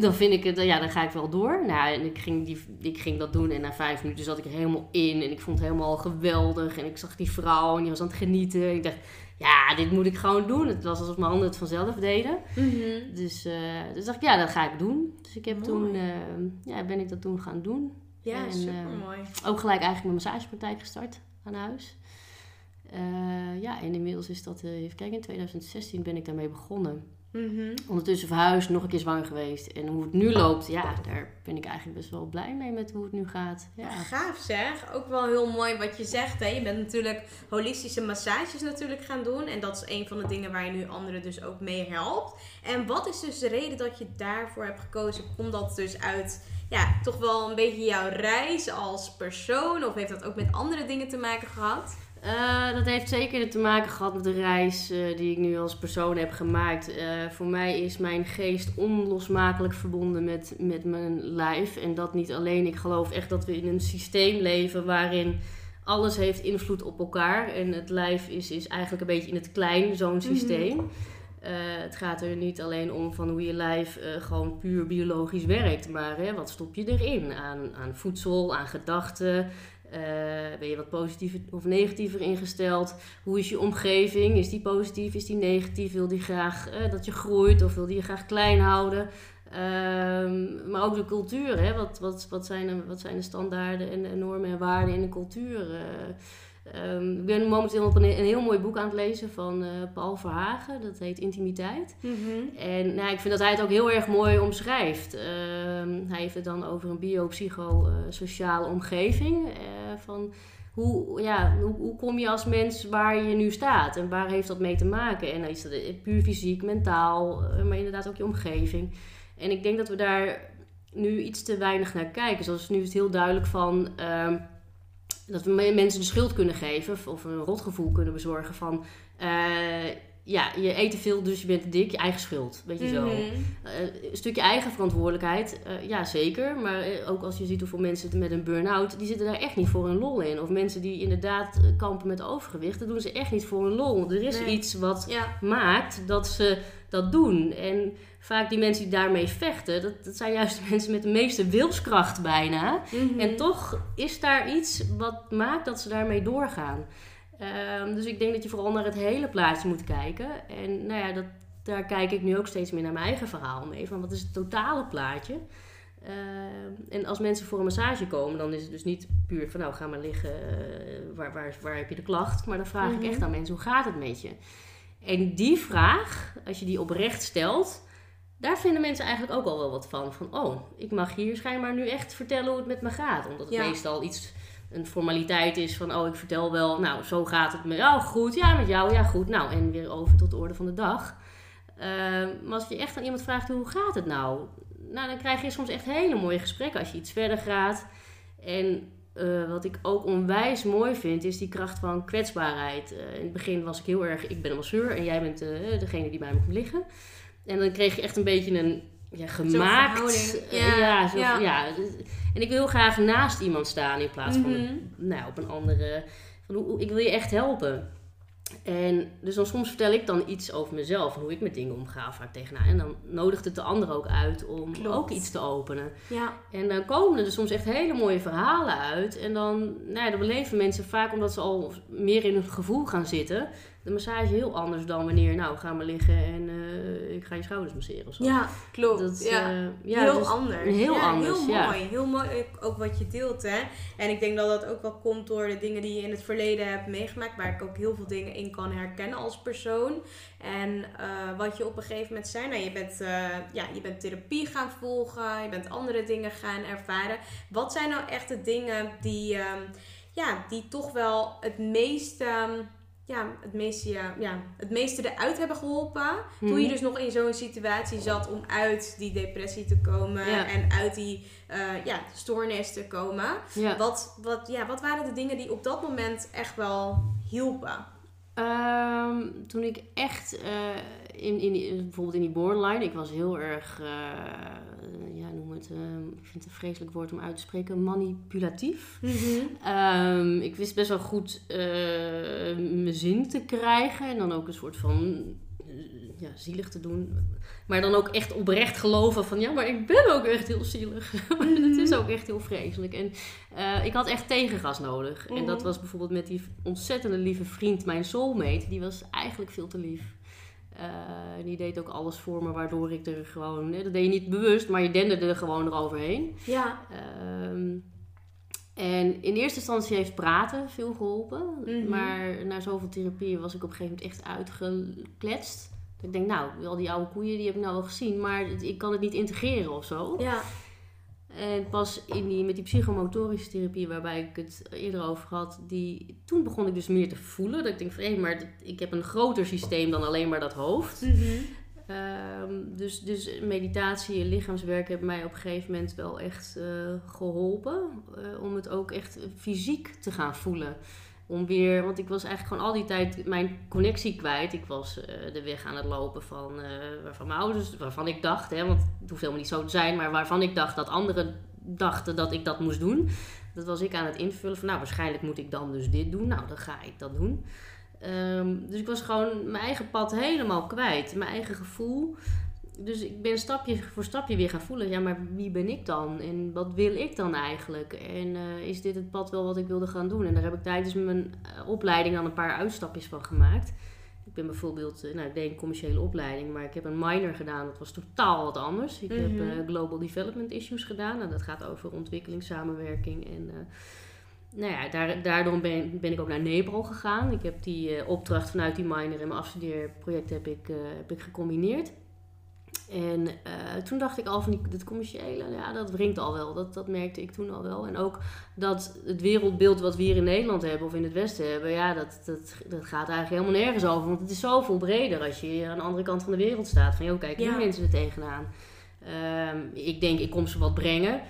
dan vind ik het, ja, dan ga ik wel door. Nou, en ik ging, die, ik ging dat doen en na vijf minuten zat ik er helemaal in. En ik vond het helemaal geweldig. En ik zag die vrouw en die was aan het genieten. En ik dacht, ja, dit moet ik gewoon doen. Het was alsof mijn handen het vanzelf deden. Mhm. Dus, eh, dus dacht ik, ja, dat ga ik doen. Dus ik heb Mooi. toen, eh, ja, ben ik dat toen gaan doen. Ja, En, super eh, mooi. Ook gelijk eigenlijk mijn massagepraktijk gestart aan huis. Eh, ja, en inmiddels is dat, eh, even kijken, in 2016 ben ik daarmee begonnen. Mhm. Ondertussen verhuisd, nog een keer zwanger geweest. En hoe het nu loopt, ja, daar ben ik eigenlijk best wel blij mee met hoe het nu gaat. Ja. Gaaf zeg. Ook wel heel mooi wat je zegt. Hè? Je bent natuurlijk holistische massages natuurlijk gaan doen. En dat is een van de dingen waar je nu anderen dus ook mee helpt. En wat is dus de reden dat je daarvoor hebt gekozen? Komt dat dus uit ja, toch wel een beetje jouw reis als persoon? Of heeft dat ook met andere dingen te maken gehad? Eh, dat heeft zeker te maken gehad met de reis eh, die ik nu als persoon heb gemaakt. Eh, voor mij is mijn geest onlosmakelijk verbonden met, met mijn lijf. En dat niet alleen. Ik geloof echt dat we in een systeem leven waarin alles heeft invloed op elkaar. En het lijf is, is eigenlijk een beetje in het klein zo'n systeem. Eh, het gaat er niet alleen om van hoe je lijf gewoon puur biologisch werkt. Maar hè, wat stop je erin? Aan, aan voedsel, aan gedachten. Eh, ben je wat positiever of negatiever ingesteld? Hoe is je omgeving? Is die positief? Is die negatief? Wil die graag eh, dat je groeit of wil die je graag klein houden? Ehm, maar ook de cultuur. Hè? Wat, wat, wat, zijn de, wat zijn de standaarden en de normen en waarden in de cultuur? Eh, ehm, ik ben momenteel op een, een heel mooi boek aan het lezen van Paul Verhagen. Dat heet Intimiteit. En nou, ik vind dat hij het ook heel erg mooi omschrijft. Ehm, hij heeft het dan over een biopsychosociale omgeving. Van hoe, ja, hoe, hoe kom je als mens waar je nu staat? En waar heeft dat mee te maken? En is dat puur fysiek, mentaal, eh, maar inderdaad ook je omgeving. En ik denk dat we daar nu iets te weinig naar kijken. Zoals nu is het heel duidelijk van... ehm, dat we me- mensen de schuld kunnen geven of- of een rotgevoel kunnen bezorgen van... eh, ja, je eet te veel, dus je bent dik, je eigen schuld. Weet je zo. Mhm. Eh, een stukje eigen verantwoordelijkheid, eh, ja zeker. Maar eh, ook als je ziet hoeveel mensen met een burn-out, die zitten daar echt niet voor een lol in. Of mensen die inderdaad kampen met overgewicht, dat doen ze echt niet voor een lol. Er is Nee. iets wat Ja. maakt dat ze dat doen. En vaak die mensen die daarmee vechten, dat, dat zijn juist de mensen met de meeste wilskracht bijna. Mhm. En toch is daar iets wat maakt dat ze daarmee doorgaan. Ehm, dus ik denk dat je vooral naar het hele plaatje moet kijken. En nou ja, dat, daar kijk ik nu ook steeds meer naar mijn eigen verhaal mee. Van wat is het totale plaatje? Ehm, en als mensen voor een massage komen, dan is het dus niet puur van nou ga maar liggen, eh, waar, waar, waar heb je de klacht? Maar dan vraag Mhm. ik echt aan mensen, hoe gaat het met je? En die vraag, als je die oprecht stelt, daar vinden mensen eigenlijk ook al wel wat van. Van, oh, ik mag hier schijnbaar nu echt vertellen hoe het met me gaat. Omdat het Ja. meestal iets, een formaliteit is van, oh, ik vertel wel, nou, zo gaat het met jou. Goed, ja, met jou, ja, goed. Nou, en weer over tot de orde van de dag. Ehm, maar als je echt aan iemand vraagt, hoe gaat het nou? Nou, dan krijg je soms echt hele mooie gesprekken als je iets verder gaat. En eh, wat ik ook onwijs mooi vind, is die kracht van kwetsbaarheid. Eh, in het begin was ik heel erg, ik ben een masseur en jij bent eh, degene die bij me komt liggen. En dan kreeg je echt een beetje een ja, gemaakt... eh, Ja, ja, zo, ja. ja. En ik wil graag naast iemand staan in plaats van Mhm. nou, op een andere... Van, ik wil je echt helpen. En dus dan soms vertel ik dan iets over mezelf en hoe ik met dingen omga vaak tegenaan. En dan nodigt het de ander ook uit om Klopt. ook iets te openen. Ja. En dan komen er dus soms echt hele mooie verhalen uit. En dan, nou ja, dan beleven mensen vaak omdat ze al meer in hun gevoel gaan zitten. De massage heel anders dan wanneer, nou, ga maar liggen en eh, ik ga je schouders masseren of zo. ja, klopt. Dat, ja. eh, ja, heel dus- anders. heel ja, anders, Heel ja. mooi. Heel mooi ook- wat je deelt, hè. En ik denk dat dat ook wel komt door de dingen die je in het verleden hebt meegemaakt. Waar ik ook heel veel dingen in kan herkennen als persoon. En eh, wat je op een gegeven moment zei. Nou, je bent, ja, je bent therapie gaan volgen. Je bent andere dingen gaan ervaren. Wat zijn nou echt de dingen die, ehm, ja, die toch wel het meeste... ehm, ja, het meeste, ja, ja, het meeste eruit hebben geholpen. Toen je Mhm. dus nog in zo'n situatie zat om uit die depressie te komen Ja. en uit die eh, ja, stoornis te komen. Ja. Wat, wat, ja, wat waren de dingen die op dat moment echt wel hielpen? Ehm, toen ik echt eh, in, in die, bijvoorbeeld in die borderline, ik was heel erg, eh, ja, noem het, ehm, ik vind het een vreselijk woord om uit te spreken, manipulatief. Ehm, ik wist best wel goed eh, mijn zin te krijgen en dan ook een soort van eh, ja, zielig te doen. Maar dan ook echt oprecht geloven van ja, maar ik ben ook echt heel zielig. [LAUGHS] het is ook echt heel vreselijk. En ik had echt tegengas nodig. En dat Mhm. was bijvoorbeeld met die ontzettende lieve vriend, mijn soulmate. Die was eigenlijk veel te lief. Eh, die deed ook alles voor me, waardoor ik er gewoon... Dat deed je niet bewust, maar je denderde er gewoon eroverheen. Ja. Ehm, en in eerste instantie heeft praten veel geholpen. Mhm. Maar na zoveel therapie was ik op een gegeven moment echt uitgekletst. Dat ik denk, nou, al die oude koeien die heb ik nou wel gezien, maar ik kan het niet integreren of zo. Ja. En pas in die, met die psychomotorische therapie, waarbij ik het eerder over had, die, toen begon ik dus meer te voelen. Dat ik denk van, hé, maar ik heb een groter systeem dan alleen maar dat hoofd. Ehm, dus, dus meditatie en lichaamswerk hebben mij op een gegeven moment wel echt eh, geholpen. eh, om het ook echt fysiek te gaan voelen. Om weer, want ik was eigenlijk gewoon al die tijd mijn connectie kwijt. Ik was eh, de weg aan het lopen van, eh, waarvan mijn ouders, waarvan ik dacht, hè, want het hoeft helemaal niet zo te zijn, maar waarvan ik dacht dat anderen dachten dat ik dat moest doen. Dat was ik aan het invullen van, nou waarschijnlijk moet ik dan dus dit doen. Nou, dan ga ik dat doen. Ehm, dus ik was gewoon mijn eigen pad helemaal kwijt. Mijn eigen gevoel. Dus ik ben stapje voor stapje weer gaan voelen. Ja, maar wie ben ik dan? En wat wil ik dan eigenlijk? En eh, is dit het pad wel wat ik wilde gaan doen? En daar heb ik tijdens mijn eh, opleiding dan een paar uitstapjes van gemaakt. Ik ben bijvoorbeeld, eh, nou ik deed een commerciële opleiding, maar ik heb een minor gedaan. Dat was totaal wat anders. Ik heb Mhm. Global Development Issues gedaan. En dat gaat over ontwikkelingssamenwerking en... nou ja, daar, daardoor ben, ben ik ook naar Nepal gegaan. Ik heb die opdracht vanuit die minor en mijn afstudeerproject heb ik, heb ik gecombineerd. En eh, toen dacht ik al van die, het commerciële, ja, dat wringt al wel. Dat, dat merkte ik toen al wel. En ook dat het wereldbeeld wat we hier in Nederland hebben of in het Westen hebben, ja, dat, dat, dat gaat eigenlijk helemaal nergens over. Want het is zoveel breder als je aan de andere kant van de wereld staat. Van, joh, kijk, hier Ja. mensen er tegenaan. Ehm, ik denk, ik kom ze wat brengen.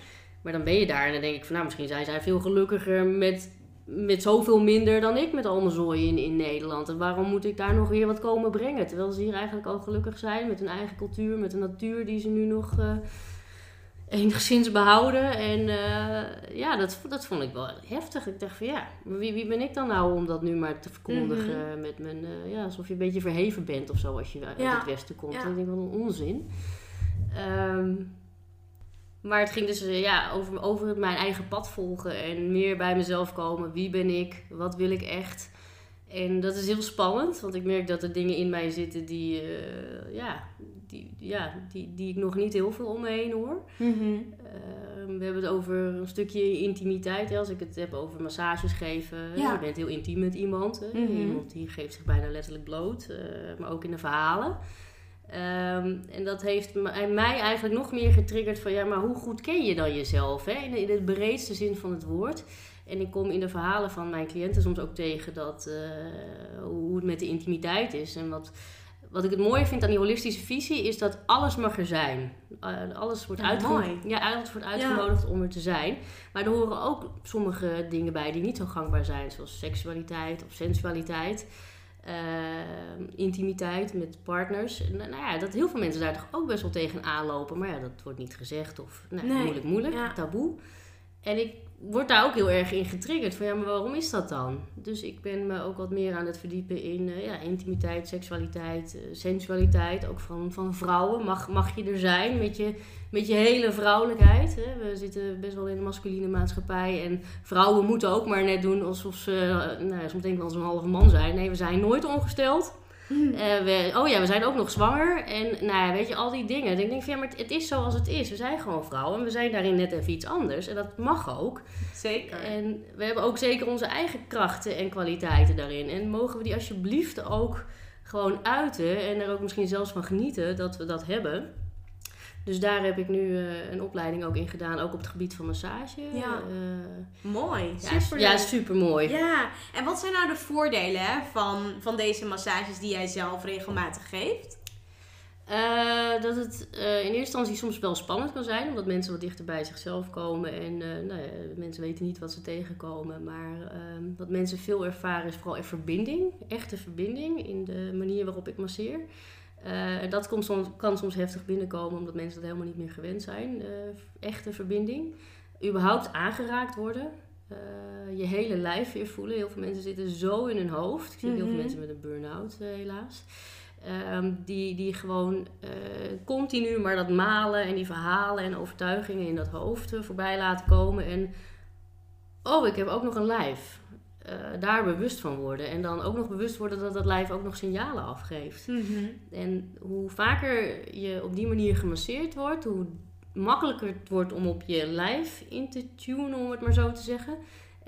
Maar dan ben je daar en dan denk ik van, nou, misschien zijn zij veel gelukkiger met met zoveel minder dan ik met al mijn zooi in, in Nederland. En waarom moet ik daar nog weer wat komen brengen? Terwijl ze hier eigenlijk al gelukkig zijn met hun eigen cultuur, met de natuur die ze nu nog uh, enigszins behouden. En uh, ja, dat, dat vond ik wel heftig. Ik dacht van ja, wie, wie ben ik dan nou om dat nu maar te verkondigen mm-hmm. met mijn, uh, ja, alsof je een beetje verheven bent of zo als je uit het westen komt. Ja. En ik denk, wat een onzin. Um, maar het ging dus ja, over, over mijn eigen pad volgen en meer bij mezelf komen. Wie ben ik? Wat wil ik echt? En dat is heel spannend, want ik merk dat er dingen in mij zitten die, uh, ja, die, ja, die, die ik nog niet heel veel om me heen hoor. Mm-hmm. uh, we hebben het over een stukje intimiteit. Hè, als ik het heb over massages geven. Ja. Je bent heel intiem met iemand. Hè. Mm-hmm. Iemand die geeft zich bijna letterlijk bloot. Uh, maar ook in de verhalen. Um, en dat heeft mij eigenlijk nog meer getriggerd van ja, maar hoe goed ken je dan jezelf? Hè? In, in het breedste zin van het woord. En ik kom in de verhalen van mijn cliënten soms ook tegen dat, uh, hoe het met de intimiteit is. En wat, wat ik het mooie vind aan die holistische visie is dat alles mag er zijn. Uh, alles wordt, ja, ja, alles wordt uitgenodigd om er te zijn. Maar er horen ook sommige dingen bij die niet zo gangbaar zijn, zoals seksualiteit of sensualiteit. Uh, intimiteit met partners. Nou, nou, ja, dat heel veel mensen daar toch ook best wel tegen aanlopen. Maar ja, dat wordt niet gezegd of nou, nee. moeilijk, moeilijk, taboe. En ik word daar ook heel erg in getriggerd. Van ja, maar waarom is dat dan? Dus ik ben me ook wat meer aan het verdiepen in uh, ja, intimiteit, seksualiteit, uh, sensualiteit. Ook van, van vrouwen. Mag, mag je er zijn met je, met je hele vrouwelijkheid? Hè? We zitten best wel in een masculine maatschappij. En vrouwen moeten ook maar net doen alsof ze, uh, nou soms denken we als een halve man zijn. Nee, we zijn nooit ongesteld. Uh, we, oh ja, we zijn ook nog zwanger. En nou ja, weet je, al die dingen. ik denk van ja, maar het, is zoals het is. We zijn gewoon vrouwen en we zijn daarin net even iets anders. En dat mag ook. Zeker. En we hebben ook zeker onze eigen krachten en kwaliteiten daarin. En mogen we die alsjeblieft ook gewoon uiten. En er ook misschien zelfs van genieten dat we dat hebben. Dus daar heb ik nu uh, een opleiding ook in gedaan, ook op het gebied van massage. Ja. Uh, mooi, super. Ja, super mooi. Ja, en wat zijn nou de voordelen hè, van, van deze massages die jij zelf regelmatig geeft? Uh, dat het in eerste instantie soms wel spannend kan zijn, omdat mensen wat dichter bij zichzelf komen en nou ja, mensen weten niet wat ze tegenkomen. Maar ehm, wat mensen veel ervaren is vooral een verbinding, echte verbinding in de manier waarop ik masseer. Uh, dat komt soms, kan soms heftig binnenkomen omdat mensen dat helemaal niet meer gewend zijn. Uh, echte verbinding. Überhaupt aangeraakt worden. Uh, je hele lijf weer voelen. Heel veel mensen zitten zo in hun hoofd. Ik zie heel veel mhm. mensen met een burn-out helaas. Um, die, die gewoon continu maar dat malen en die verhalen en overtuigingen in dat hoofd voorbij laten komen. En oh, ik heb ook nog een lijf. Uh, daar bewust van worden. En dan ook nog bewust worden dat dat lijf ook nog signalen afgeeft. Mhm. En hoe vaker je op die manier gemasseerd wordt, hoe makkelijker het wordt om op je lijf in te tunen, om het maar zo te zeggen.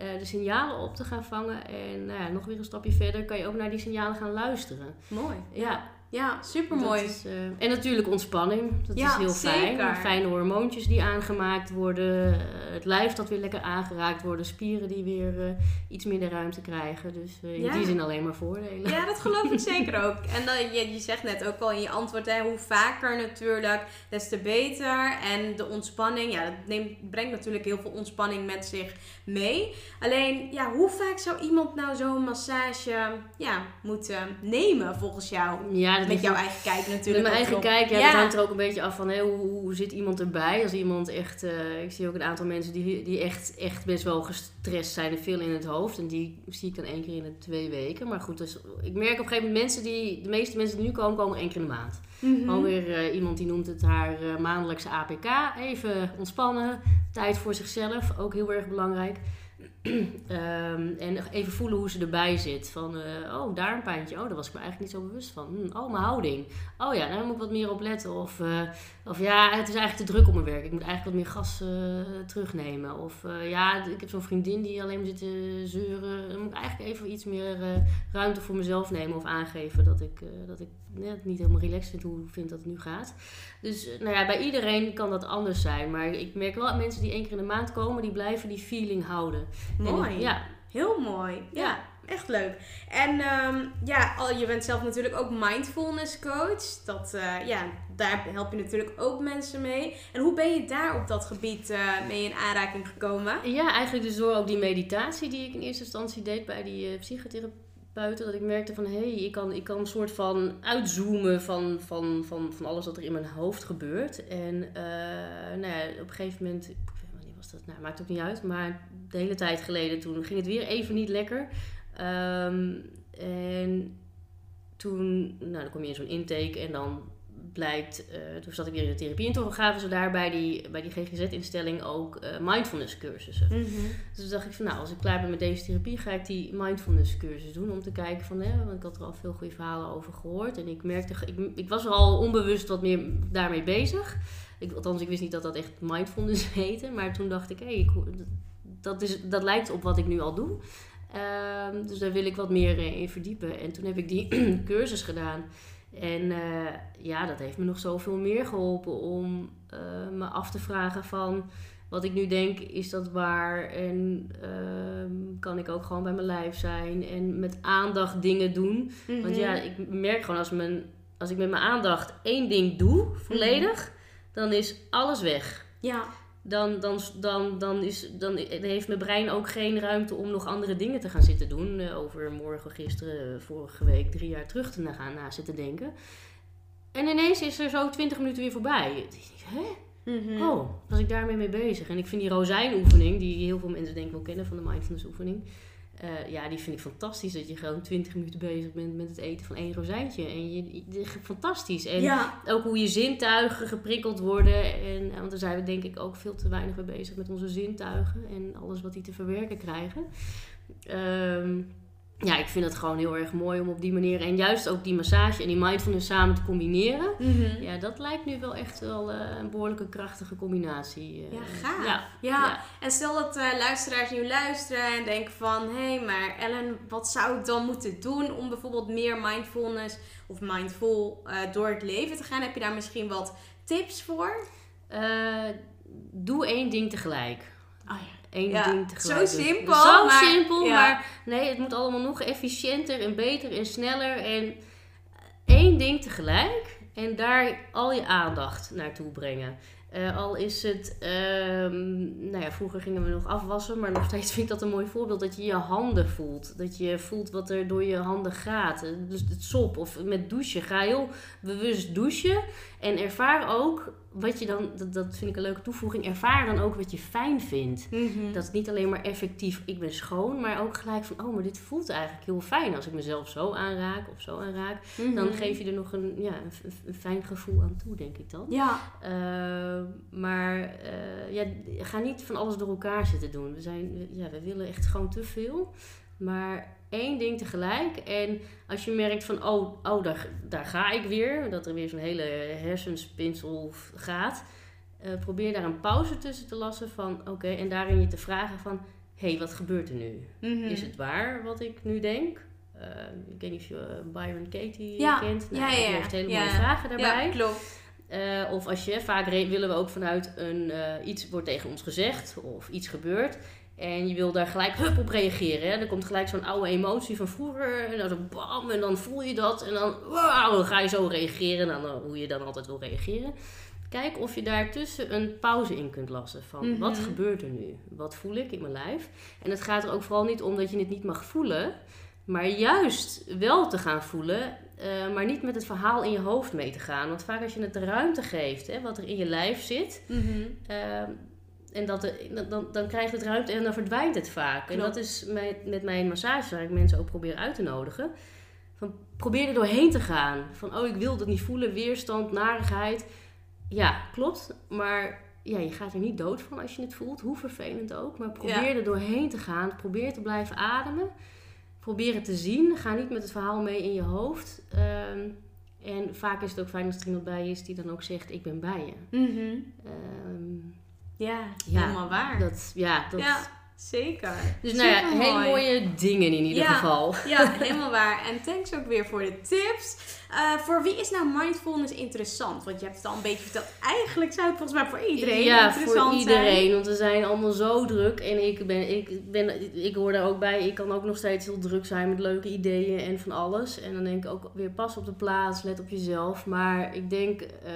Uh, de signalen op te gaan vangen. En nou ja, nog weer een stapje verder kan je ook naar die signalen gaan luisteren. Mooi. Ja. Ja, super mooi. Uh, en natuurlijk ontspanning. Dat is heel fijn. Zeker. Fijne hormoontjes die aangemaakt worden. Uh, het lijf dat weer lekker aangeraakt wordt. Spieren die weer uh, iets minder ruimte krijgen. Dus in die zin alleen maar voordelen. Ja, dat geloof ik [LAUGHS] zeker ook. En dan, je, je zegt net ook al in je antwoord, hè, hoe vaker natuurlijk, des te beter. En de ontspanning, ja, dat neemt, brengt natuurlijk heel veel ontspanning met zich mee. Alleen, ja, hoe vaak zou iemand nou zo'n massage ja, moeten nemen volgens jou? Ja, met jouw eigen kijk natuurlijk. Met mijn eigen kijk, ja, dat hangt er ook een beetje af van hoe, hoe, zit iemand erbij. Als iemand echt, uh, ik zie ook een aantal mensen die, die echt, echt best wel gestrest zijn en veel in het hoofd. En die zie ik dan één keer in de twee weken. Maar goed, dus, ik merk op een gegeven moment mensen die, de meeste mensen die nu komen, komen één keer in de maand. Mm Gewoon weer uh, iemand die noemt het haar uh, maandelijkse APK. Even ontspannen, tijd voor zichzelf, ook heel erg belangrijk. Um, [CLEARS THROAT] en even voelen hoe ze erbij zit. Van, uh, oh, daar een pijntje. Oh, daar was ik me eigenlijk niet zo bewust van. Hm, oh, mijn houding. Oh ja, daar moet ik wat meer op letten. Of, uh, of ja, het is eigenlijk te druk op mijn werk. Ik moet eigenlijk wat meer gas uh, terugnemen. Of ja, ik heb zo'n vriendin die alleen maar zit te zeuren. Dan moet ik eigenlijk even iets meer ruimte voor mezelf nemen. Of aangeven dat ik, dat ik net niet helemaal relaxed vind hoe vind dat het nu gaat. Dus nou ja, bij iedereen kan dat anders zijn. Maar ik merk wel dat mensen die één keer in de maand komen, die blijven die feeling houden. Mooi. ja. Heel mooi. Ja. echt leuk. En ehm, ja, al, je bent zelf natuurlijk ook mindfulness coach. Dat, eh, ja, daar help je natuurlijk ook mensen mee. En hoe ben je daar op dat gebied uh, mee in aanraking gekomen? Ja, eigenlijk dus door ook die meditatie die ik in eerste instantie deed bij die uh, psychotherapeuten. Dat ik merkte van, hé, hey, ik, kan, ik kan een soort van uitzoomen van, van, van, van alles wat er in mijn hoofd gebeurt. En nou ja, op een gegeven moment dat, nou, maakt ook niet uit. Maar de hele tijd geleden, toen ging het weer even niet lekker. Um, en toen, nou, dan kom je in zo'n intake en dan blijkt, uh, toen zat ik weer in de therapie en toen gaven ze daar bij die, bij die GGZ-instelling ook uh, mindfulness cursussen. Mm -hmm. Dus toen dacht ik van nou, als ik klaar ben met deze therapie, ga ik die mindfulness cursus doen om te kijken van, hè, want ik had er al veel goede verhalen over gehoord en ik merkte, ik, ik was er al onbewust wat meer daarmee bezig. Ik, althans, ik wist niet dat dat echt mindfulness [LAUGHS] heette. Maar toen dacht ik, hé, hey, dat, is, dat lijkt op wat ik nu al doe. Um, dus daar wil ik wat meer eh, in verdiepen. En toen heb ik die [CLEARS THROAT] cursus gedaan. En uh, ja, dat heeft me nog zoveel meer geholpen om uh, me af te vragen van... Wat ik nu denk, is dat waar? En uh, kan ik ook gewoon bij mijn lijf zijn? En met aandacht dingen doen. Mm -hmm. Want ja, ik merk gewoon als, mijn, als ik met mijn aandacht één ding doe, volledig... Mm -hmm dan is alles weg. Ja. Dan, dan, dan, dan, is, dan heeft mijn brein ook geen ruimte om nog andere dingen te gaan zitten doen. Uh, over morgen, gisteren, vorige week, drie jaar terug te gaan na zitten denken. En ineens is er zo twintig minuten weer voorbij. Hè? Mm Oh, was ik daarmee mee bezig? En ik vind die rozijnoefening, die heel veel mensen denk ik wel kennen van de mindfulness oefening uh, ja, die vind ik fantastisch. Dat je gewoon 20 minuten bezig bent met het eten van één rozijntje. En je, je fantastisch. En ja. ook hoe je zintuigen geprikkeld worden. En, want daar zijn we denk ik ook veel te weinig mee bezig met onze zintuigen. En alles wat die te verwerken krijgen. Um, ja, ik vind het gewoon heel erg mooi om op die manier en juist ook die massage en die mindfulness samen te combineren. Mhm. Ja, dat lijkt nu wel echt wel uh, een behoorlijke krachtige combinatie. Uh, ja, gaaf. Ja, ja. En stel dat uh, luisteraars nu luisteren en denken van, hé, hey, maar Ellen, wat zou ik dan moeten doen om bijvoorbeeld meer mindfulness of mindful door het leven te gaan? Heb je daar misschien wat tips voor? doe één ding tegelijk. Oh ja één ja, ding tegelijk Zo simpel. Zo maar, simpel, ja. maar nee, het moet allemaal nog efficiënter en beter en sneller. En één ding tegelijk en daar al je aandacht naartoe brengen. Uh, al is het, um, nou ja, vroeger gingen we nog afwassen, maar nog steeds vind ik dat een mooi voorbeeld. Dat je je handen voelt. Dat je voelt wat er door je handen gaat. Dus het sop of met douchen. Ga heel bewust douchen en ervaar ook wat je dan, dat, dat vind ik een leuke toevoeging, ervaar dan ook wat je fijn vindt. Mm -hmm. Dat is niet alleen maar effectief, ik ben schoon, maar ook gelijk van, oh, maar dit voelt eigenlijk heel fijn. Als ik mezelf zo aanraak of zo aanraak, mm -hmm. dan geef je er nog een, ja, een, een, fijn gevoel aan toe, denk ik dan. Ja. Uh, maar uh, ja, ga niet van alles door elkaar zitten doen. We, zijn, ja, we willen echt gewoon te veel. Maar één ding tegelijk. En als je merkt van, oh, oh daar, daar ga ik weer. Dat er weer zo'n hele hersenspinsel gaat. Uh, probeer daar een pauze tussen te lassen van, oké. Okay, en daarin je te vragen van, hé, hey, wat gebeurt er nu? Mm -hmm. Is het waar wat ik nu denk? Uh, ik weet niet of je Byron Katie ja. kent. Nou, ja, ja, Die heeft hele mooie vragen daarbij. Ja, klopt. Uh, of als je, vaak willen we ook vanuit een, uh, iets wordt tegen ons gezegd of iets gebeurt. En je wil daar gelijk hup op reageren. Hè? Er komt gelijk zo'n oude emotie van vroeger. En dan zo bam, en dan voel je dat. En dan, wow, dan ga je zo reageren. En dan, hoe je dan altijd wil reageren. Kijk of je daartussen een pauze in kunt lassen. Van Mhm. wat gebeurt er nu? Wat voel ik in mijn lijf? En het gaat er ook vooral niet om dat je het niet mag voelen. Maar juist wel te gaan voelen. Uh, maar niet met het verhaal in je hoofd mee te gaan. Want vaak als je het de ruimte geeft, hè, wat er in je lijf zit. Mhm. Uh, en dat de, dan, dan krijgt het ruimte en dan verdwijnt het vaak. En dat is met, met mijn massage, waar ik mensen ook probeer uit te nodigen. Van, probeer er doorheen te gaan. Van, oh, ik wil dat niet voelen. Weerstand, narigheid. Ja, klopt. Maar ja, je gaat er niet dood van als je het voelt. Hoe vervelend ook. Maar probeer Ja. er doorheen te gaan. Probeer te blijven ademen. Probeer het te zien. Ga niet met het verhaal mee in je hoofd. Ehm, en vaak is het ook fijn als er iemand bij is die dan ook zegt, ik ben bij je. Ja, Ja, helemaal waar. dat, ja, dat, Ja, Zeker. Dus nou ja, hele mooie dingen in ieder Ja. geval. Ja, [LAUGHS] helemaal waar. En thanks ook weer voor de tips. Eh, voor wie is nou mindfulness interessant? Want je hebt het al een beetje verteld. Eigenlijk zou het volgens mij voor iedereen ja, interessant voor iedereen. zijn. Want we zijn allemaal zo druk. En ik, ben, ik, ben, ik hoor daar ook bij. Ik kan ook nog steeds heel druk zijn met leuke ideeën en van alles. En dan denk ik ook weer pas op de plaats, let op jezelf. Maar ik denk eh,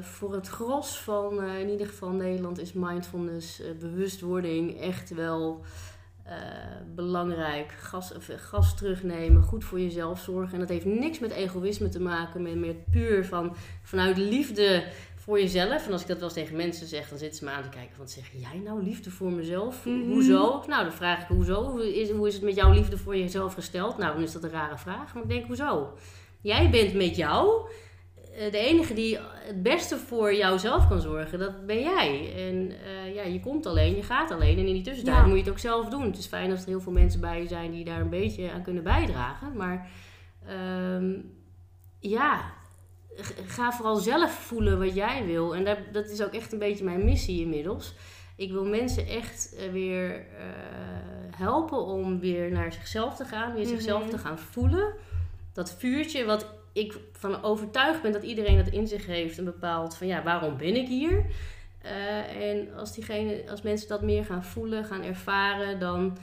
voor het gros van eh, in ieder geval Nederland is mindfulness, bewustwording echt wel eh, belangrijk. Gas, of, eh, gas terugnemen, goed voor jezelf zorgen. En dat heeft niks met egoïsme te maken, maar met puur van, vanuit liefde voor jezelf. En als ik dat wel eens tegen mensen zeg, dan zitten ze me aan te kijken. Van zeg jij nou liefde voor mezelf? Mhm. Hoezo? Nou, dan vraag ik hoezo? Hoe is, hoe is het met jouw liefde voor jezelf gesteld? Nou, dan is dat een rare vraag. Maar ik denk, hoezo? Jij bent met jou de enige die het beste voor jouzelf kan zorgen. Dat ben jij. En eh, ja, je komt alleen, je gaat alleen. En in die tussentijd Ja. moet je het ook zelf doen. Het is fijn als er heel veel mensen bij je zijn die daar een beetje aan kunnen bijdragen. Maar ehm, ja, ga vooral zelf voelen wat jij wil. En dat, dat is ook echt een beetje mijn missie inmiddels. Ik wil mensen echt eh, weer eh, helpen om weer naar zichzelf te gaan, weer zichzelf Mhm. te gaan voelen. Dat vuurtje wat ik van overtuigd ben dat iedereen dat in zich heeft en bepaalt van ja, waarom ben ik hier? Eh, en als, diegene, als mensen dat meer gaan voelen, gaan ervaren, dan,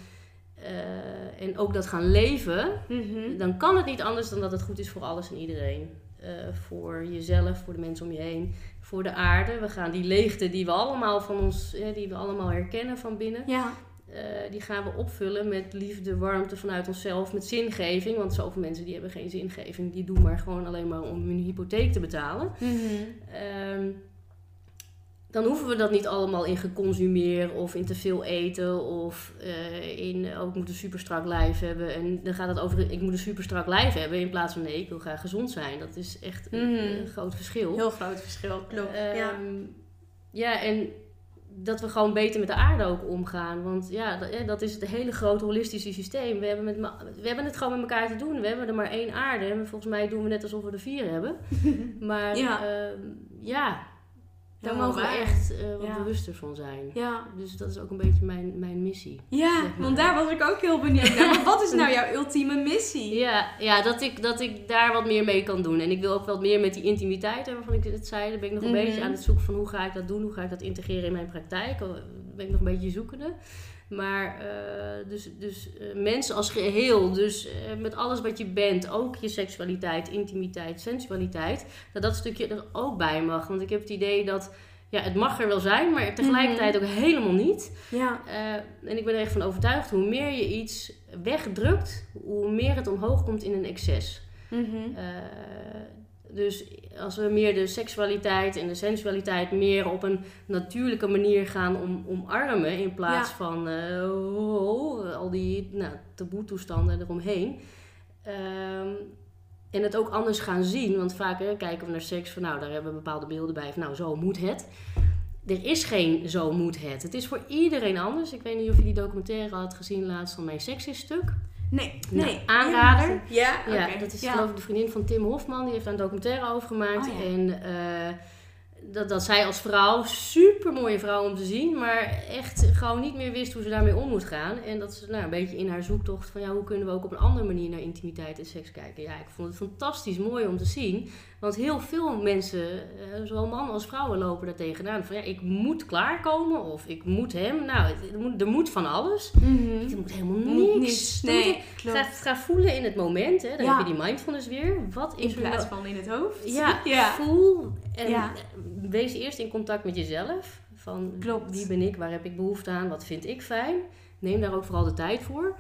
eh, en ook dat gaan leven, Mhm. dan kan het niet anders dan dat het goed is voor alles en iedereen. Eh, voor jezelf, voor de mensen om je heen, voor de aarde. We gaan die leegte die we allemaal van ons, eh, die we allemaal herkennen van binnen, Ja, eh, die gaan we opvullen met liefde, warmte vanuit onszelf, met zingeving. Want zoveel mensen die hebben geen zingeving, die doen maar gewoon alleen maar om hun hypotheek te betalen. Mhm. Ehm, dan hoeven we dat niet allemaal in geconsumeer of in te veel eten of eh, in oh, ik moet een super strak lijf hebben. En dan gaat het over ik moet een super strak lijf hebben in plaats van nee, ik wil graag gezond zijn. Dat is echt een, Mhm. een groot verschil. heel groot verschil, klopt. ja. Ehm, ja, en dat we gewoon beter met de aarde ook omgaan. Want ja, dat, is het hele grote holistische systeem. We hebben, met, we hebben het gewoon met elkaar te doen. We hebben er maar één aarde. En volgens mij doen we net alsof we er vier hebben. [LAUGHS] Maar Ja. ja daar Helemaal mogen we echt eh, wat Ja. bewuster van zijn. Ja. Dus dat is ook een beetje mijn, mijn missie. ja, Zeg maar. want daar was ik ook heel benieuwd naar. Maar wat is nou [LAUGHS] jouw ultieme missie? Ja, ja dat, ik, dat ik daar wat meer mee kan doen. En ik wil ook wat meer met die intimiteit, hè, waarvan ik het zei. Daar ben ik nog een Mhm. beetje aan het zoeken van hoe ga ik dat doen, hoe ga ik dat integreren in mijn praktijk. Daar ben ik nog een beetje zoekende. Maar eh, dus, dus eh, mensen als geheel, dus eh, met alles wat je bent, ook je seksualiteit, intimiteit, sensualiteit, dat dat stukje er ook bij mag. Want ik heb het idee dat, ja, het mag er wel zijn, maar tegelijkertijd ook helemaal niet. Ja. En ik ben er echt van overtuigd, hoe meer je iets wegdrukt, hoe meer het omhoog komt in een excess. Mhm. Eh, dus als we meer de seksualiteit en de sensualiteit meer op een natuurlijke manier gaan om, omarmen, in plaats Ja. van eh, oh, oh, al die nou, taboe toestanden eromheen. Ehm, en het ook anders gaan zien, want vaak hè, kijken we naar seks van nou, daar hebben we bepaalde beelden bij van nou, zo moet het. Er is geen zo moet het. Het is voor iedereen anders. Ik weet niet of je die documentaire had gezien laatst van Mijn Seks is Stuk. Nee, Nou, nee. aanrader. Ja, Ja, oké. dat is ja. geloof ik de vriendin van Tim Hofman. Die heeft daar een documentaire over gemaakt. Oh, ja. En eh, dat, dat zij als vrouw, super mooie vrouw om te zien, maar echt gewoon niet meer wist hoe ze daarmee om moet gaan. En dat ze nou, een beetje in haar zoektocht van ja, hoe kunnen we ook op een andere manier naar intimiteit en seks kijken. Ja, ik vond het fantastisch mooi om te zien. Want heel veel mensen, eh, zowel mannen als vrouwen, lopen daar tegenaan. Van ja, ik moet klaarkomen of ik moet hem. Nou, het- er moet, er moet van alles. Mhm. Er moet helemaal niks. Nee. Ga, ga voelen in het moment. Hè. Dan Ja. heb je die mindfulness weer. Wat is In er plaats nou- van in het hoofd. Ja, [LAUGHS] ja. voel. En Ja. wees eerst in contact met jezelf. Van Klopt. wie ben ik, waar heb ik behoefte aan, wat vind ik fijn. Neem daar ook vooral de tijd voor.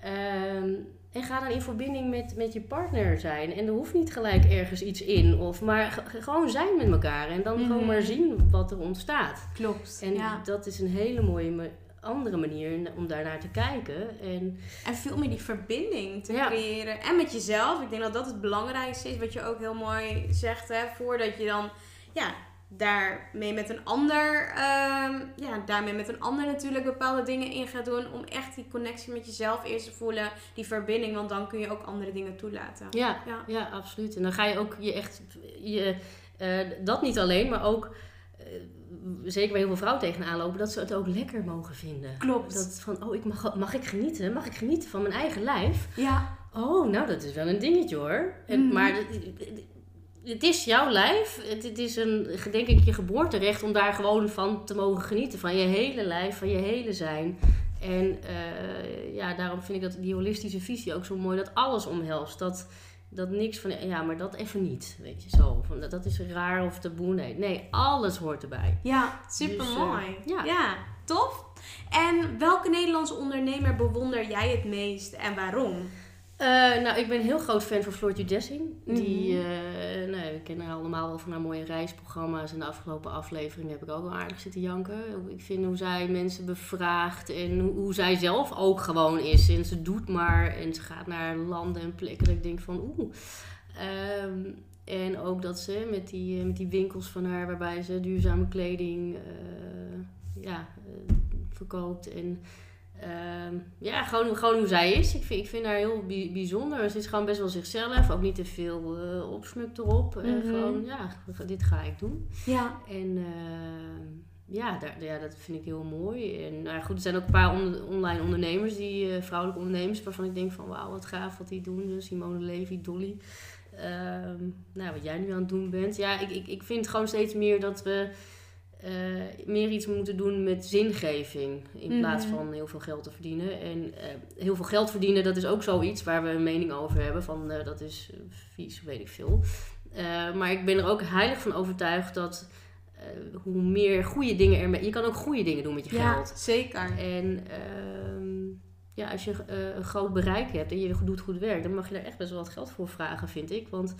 Ehm, en ga dan in verbinding met, met je partner zijn. En er hoeft niet gelijk ergens iets in. Of, maar gewoon zijn met elkaar. En dan Mhm. gewoon maar zien wat er ontstaat. Klopt. En ja. dat is een hele mooie andere manier om daarnaar te kijken. En En veel meer die verbinding te Ja. creëren. En met jezelf. Ik denk dat dat het belangrijkste is. Wat je ook heel mooi zegt. Hè, voordat je dan ja, daarmee met een ander. ehm, ja, daarmee met een ander natuurlijk bepaalde dingen in gaat doen. Om echt die connectie met jezelf eerst te voelen. Die verbinding. Want dan kun je ook andere dingen toelaten. Ja, Ja. ja. absoluut. En dan ga je ook je echt, je, eh, dat niet alleen, maar ook eh, zeker waar heel veel vrouwen tegenaan lopen, dat ze het ook lekker mogen vinden. Klopt. Dat van, oh, ik mag, mag ik genieten? Mag ik genieten van mijn eigen lijf? Ja. Oh, nou, dat is wel een dingetje hoor. En, Mhm. Maar het, is jouw lijf. Het, het is een, denk ik, je geboorterecht om daar gewoon van te mogen genieten. Van je hele lijf, van je hele zijn. En eh, ja, daarom vind ik dat die holistische visie ook zo mooi. Dat alles omhelst. Dat, dat niks van, ja, maar dat even niet. Weet je, zo. Van, dat, dat is raar of taboe. Nee, nee, alles hoort erbij. Ja, super mooi. Dus, eh, ja. ja, tof. En welke Nederlandse ondernemer bewonder jij het meest en waarom? Eh, nou, ik ben een heel groot fan van Floortje Dessing. Die, nou, we kennen haar allemaal wel van haar mooie reisprogramma's. En de afgelopen aflevering heb ik ook wel aardig zitten janken. Ik vind hoe zij mensen bevraagt en hoe, hoe zij zelf ook gewoon is. En ze doet maar en ze gaat naar landen en plekken dat ik denk van oeh. Ehm, en ook dat ze met die, eh, met die winkels van haar waarbij ze duurzame kleding ja, verkoopt. En Ehm, ja, gewoon, gewoon hoe zij is. Ik vind, ik vind haar heel bi- bijzonder. Ze is gewoon best wel zichzelf. Ook niet te veel eh opsmukt erop. En Mhm. gewoon, ja, dit ga ik doen. Ja, En ehm, ja, daar, ja, dat vind ik heel mooi. En nou goed, er zijn ook een paar on- online ondernemers, die, eh, vrouwelijke ondernemers, waarvan ik denk van wauw, wat gaaf wat die doen. Dus Simone Levy, Dolly. Ehm, nou, wat jij nu aan het doen bent. Ja, ik, ik, ik vind gewoon steeds meer dat we eh, meer iets moeten doen met zingeving. In Mhm. plaats van heel veel geld te verdienen. En eh, heel veel geld verdienen, dat is ook zoiets waar we een mening over hebben. Van eh, dat is vies, weet ik veel. Maar ik ben er ook heilig van overtuigd dat hoe meer goede dingen er... Je kan ook goede dingen doen met je ja geld. zeker. En ehm, ja, als je een groot bereik hebt en je doet goed werk, dan mag je daar echt best wel wat geld voor vragen, vind ik. Want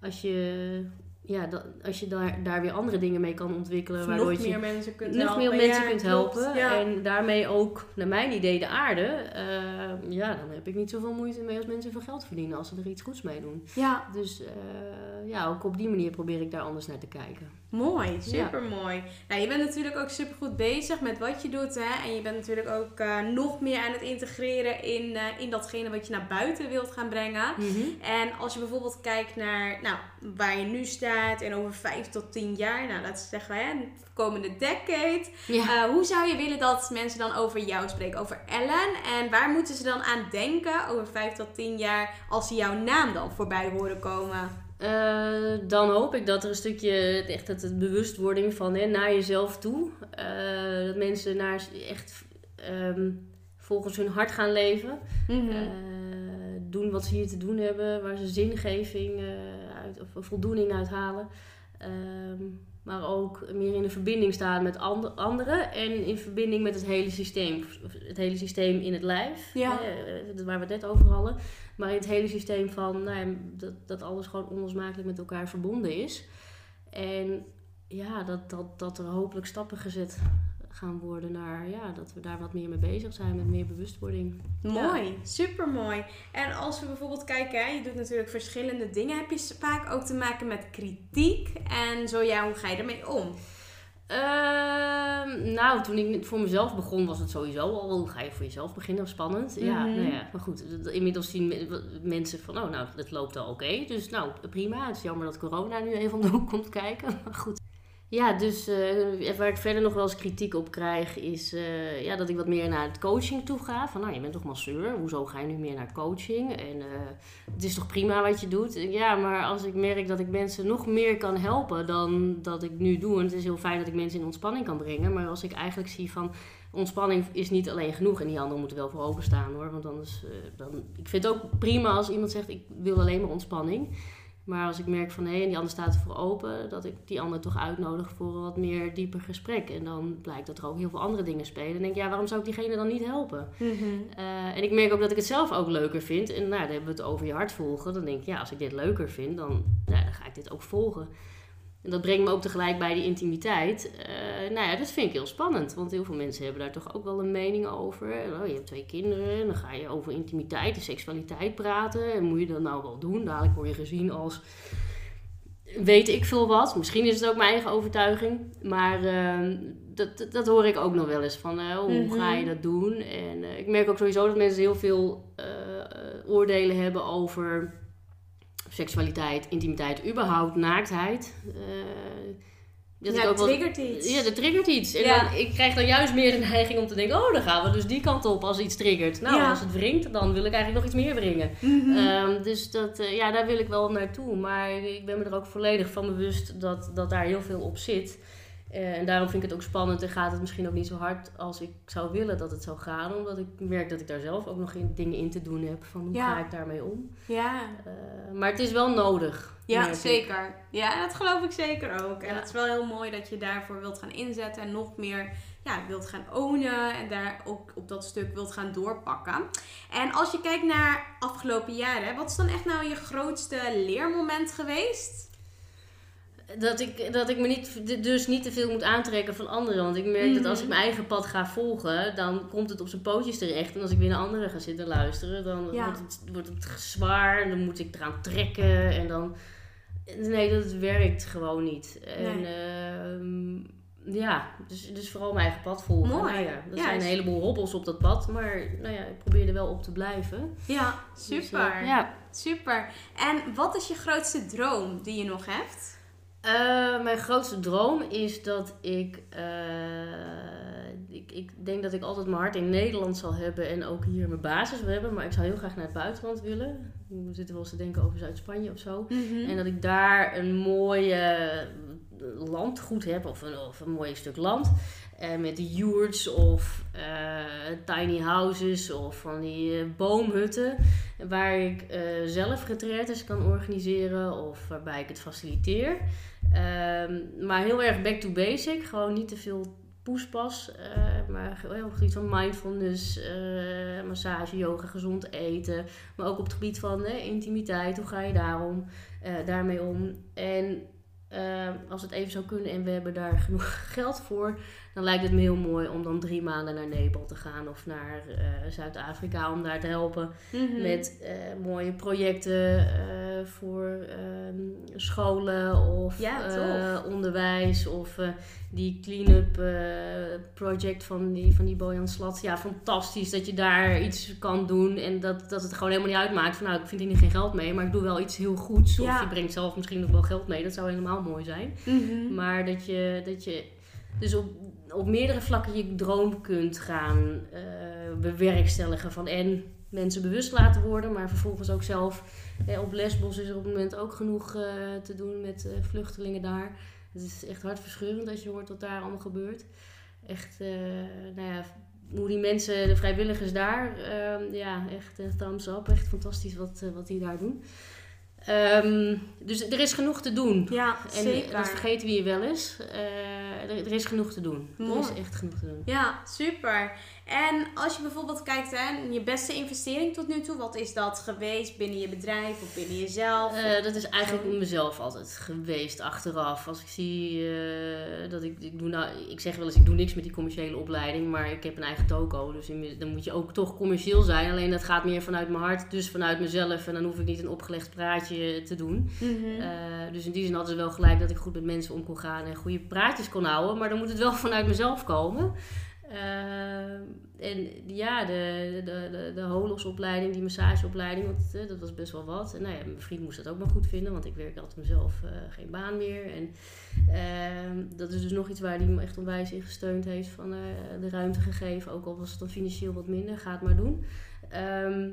als je, ja, dat, als je daar, daar weer andere dingen mee kan ontwikkelen, waardoor nog je meer mensen kunt nog helpen. meer mensen Ja, kunt klopt. helpen. Ja. En daarmee ook, naar mijn idee, de aarde. eh, ja, dan heb ik niet zoveel moeite mee als mensen veel geld verdienen als ze er iets goeds mee doen. ja, Dus eh, ja, ook op die manier probeer ik daar anders naar te kijken. Mooi. Super mooi. Nou, je bent natuurlijk ook super goed bezig met wat je doet. Hè? En je bent natuurlijk ook eh, nog meer aan het integreren in, eh, in datgene wat je naar buiten wilt gaan brengen. En als je bijvoorbeeld kijkt naar nou, waar je nu staat en over vijf tot tien jaar, nou laten we zeggen, hè, de komende decade. Ja. Eh, hoe zou je willen dat mensen dan over jou spreken, over Ellen? En waar moeten ze dan aan denken over vijf tot tien jaar als ze jouw naam dan voorbij horen komen? Eh, dan hoop ik dat er een stukje echt het, het bewustwording van hè, naar jezelf toe. eh, dat mensen naar echt ehm, volgens hun hart gaan leven. Mhm. Eh, doen wat ze hier te doen hebben, waar ze zingeving uit, of voldoening uit halen. Ehm, maar ook meer in de verbinding staan met ande- anderen en in verbinding met het hele systeem. Het hele systeem in het lijf, Ja. hè, waar we het net over hadden. Maar in het hele systeem van nou ja, dat, dat alles gewoon onlosmakelijk met elkaar verbonden is. En ja, dat, dat, dat er hopelijk stappen gezet gaan worden naar ja, dat we daar wat meer mee bezig zijn, met meer bewustwording. Mooi, super mooi. En als we bijvoorbeeld kijken, hè, je doet natuurlijk verschillende dingen. Heb je vaak ook te maken met kritiek? En zo ja, hoe ga je ermee om? Ehm, nou, toen ik voor mezelf begon, was het sowieso al. Hoe ga je voor jezelf beginnen? Spannend. Ja, Mhm. nou ja, maar goed. Inmiddels zien me- mensen van, oh, nou, het loopt al oké. Dus nou, prima. Het is jammer dat corona nu even om de hoek komt kijken. [LAUGHS] Maar goed. Ja, dus eh, waar ik verder nog wel eens kritiek op krijg, is eh, ja, dat ik wat meer naar het coaching toe ga. Van, nou, je bent toch masseur, hoezo ga je nu meer naar coaching? En eh, het is toch prima wat je doet? Ja, maar als ik merk dat ik mensen nog meer kan helpen dan dat ik nu doe. En het is heel fijn dat ik mensen in ontspanning kan brengen. Maar als ik eigenlijk zie van, ontspanning is niet alleen genoeg. En die anderen moeten wel voor openstaan hoor. Want anders, dan, ik vind het ook prima als iemand zegt, ik wil alleen maar ontspanning. Maar als ik merk van hé, en die ander staat ervoor open, dat ik die ander toch uitnodig voor een wat meer dieper gesprek. En dan blijkt dat er ook heel veel andere dingen spelen. En denk ik, ja, waarom zou ik diegene dan niet helpen? Eh, en ik merk ook dat ik het zelf ook leuker vind. En nou, dan hebben we het over je hart volgen. Dan denk ik, ja, als ik dit leuker vind, dan, nou, dan ga ik dit ook volgen. En dat brengt me ook tegelijk bij die intimiteit. Eh, nou ja, dat vind ik heel spannend. Want heel veel mensen hebben daar toch ook wel een mening over. Oh, je hebt twee kinderen en dan ga je over intimiteit en seksualiteit praten. En moet je dat nou wel doen? Dadelijk word je gezien als weet ik veel wat. Misschien is het ook mijn eigen overtuiging. Maar eh, dat, dat, dat hoor ik ook nog wel eens. Van eh, hoe Mhm. ga je dat doen? En eh, ik merk ook sowieso dat mensen heel veel oordelen hebben over seksualiteit, intimiteit, überhaupt naaktheid. Eh, Dat ja, wel- triggert iets. Ja, dat triggert iets. En Ja. dan, ik krijg dan juist meer de neiging om te denken... oh, dan gaan we dus die kant op als iets triggert. Nou, Ja. als het wringt, dan wil ik eigenlijk nog iets meer wringen. Mhm. Ehm, dus dat, eh, ja, daar wil ik wel naartoe. Maar ik ben me er ook volledig van bewust dat, dat daar heel veel op zit. Eh, en daarom vind ik het ook spannend en gaat het misschien ook niet zo hard als ik zou willen dat het zou gaan. Omdat ik merk dat ik daar zelf ook nog in, dingen in te doen heb. Van hoe Ja. ga ik daarmee om? ja. Eh, maar het is wel nodig. Ja, ik. zeker. Ja, dat geloof ik zeker ook. En Ja. het is wel heel mooi dat je daarvoor wilt gaan inzetten en nog meer ja, wilt gaan ownen en daar ook op dat stuk wilt gaan doorpakken. En als je kijkt naar afgelopen jaren, wat is dan echt nou je grootste leermoment geweest? Dat ik, dat ik me niet, dus niet te veel moet aantrekken van anderen. Want ik merk dat als Mhm. ik mijn eigen pad ga volgen, dan komt het op zijn pootjes terecht. En als ik weer naar anderen ga zitten luisteren, dan Ja. wordt, het, wordt het zwaar. En dan moet ik eraan trekken. En dan. Nee, dat werkt gewoon niet. En ehm, ja, dus, dus vooral mijn eigen pad volgen. Mooi. Nou ja, er Ja, zijn een heleboel hobbels op dat pad. Maar nou ja, ik probeer er wel op te blijven. Ja, Dus, super. eh, ja. Super. En wat is je grootste droom die je nog hebt? Eh, mijn grootste droom is dat ik, eh, ik. Ik denk dat ik altijd mijn hart in Nederland zal hebben en ook hier mijn basis wil hebben. Maar ik zou heel graag naar het buitenland willen. We zitten wel eens te denken over Zuid-Spanje of zo. En dat ik daar een mooi eh, landgoed heb, of een, of een mooi stuk land. Eh, met yurts of eh, tiny houses of van die eh, boomhutten. Waar ik zelf retraites kan organiseren of waarbij ik het faciliteer. Ehm, maar heel erg back to basic. Gewoon niet te veel poespas. maar heel op het gebied van mindfulness, massage, yoga, gezond eten. Maar ook op het gebied van intimiteit. Hoe ga je daarom, daarmee om? En eh, als het even zou kunnen en we hebben daar genoeg [LAUGHS] geld voor, dan lijkt het me heel mooi om dan drie maanden naar Nepal te gaan of naar eh, Zuid-Afrika om daar te helpen Mhm. met eh, mooie projecten eh, voor ehm, scholen of Ja, onderwijs of die clean-up project van die, van die Bojan Slat. Ja, fantastisch dat je daar iets kan doen en dat, dat het gewoon helemaal niet uitmaakt van nou, ik vind hier geen geld mee, maar ik doe wel iets heel goeds. Ja. Of je brengt zelf misschien nog wel geld mee, dat zou helemaal mooi zijn. Mhm. Maar dat je, dat je dus op, op meerdere vlakken je droom kunt gaan eh, bewerkstelligen. Van en mensen bewust laten worden, maar vervolgens ook zelf. eh, op Lesbos is er op het moment ook genoeg eh, te doen met eh, vluchtelingen daar. Het is echt hartverscheurend als je hoort wat daar allemaal gebeurt. Echt, nou ja, hoe die mensen, de vrijwilligers daar, eh, ja, echt thumbs up. Echt fantastisch wat, wat die daar doen. Ehm, dus er is genoeg te doen. Ja, En zeker. dat vergeten we je wel eens. Eh, er, er is genoeg te doen. Er is echt genoeg te doen. Ja, super. En als je bijvoorbeeld kijkt, hè, je beste investering tot nu toe, wat is dat geweest binnen je bedrijf of binnen jezelf? Eh, dat is eigenlijk mezelf altijd geweest achteraf. Als ik zie eh, dat ik, ik doe nou, ik zeg wel eens, ik doe niks met die commerciële opleiding, maar ik heb een eigen toko. Dus dan moet je ook toch commercieel zijn. Alleen dat gaat meer vanuit mijn hart, dus vanuit mezelf. En dan hoef ik niet een opgelegd praatje te doen. Mhm. Eh, dus in die zin hadden ze wel gelijk dat ik goed met mensen om kon gaan en goede praatjes kon houden. Maar dan moet het wel [LAUGHS] vanuit mezelf komen. Eh, en ja, de, de, de, de holosopleiding, die massageopleiding, eh, dat was best wel wat. En nou ja, mijn vriend moest dat ook maar goed vinden, want ik werk altijd mezelf eh, geen baan meer. En ehm, dat is dus nog iets waar hij me echt onwijs in gesteund heeft, van eh, de ruimte gegeven. Ook al was het dan financieel wat minder, ga het maar doen. Ehm,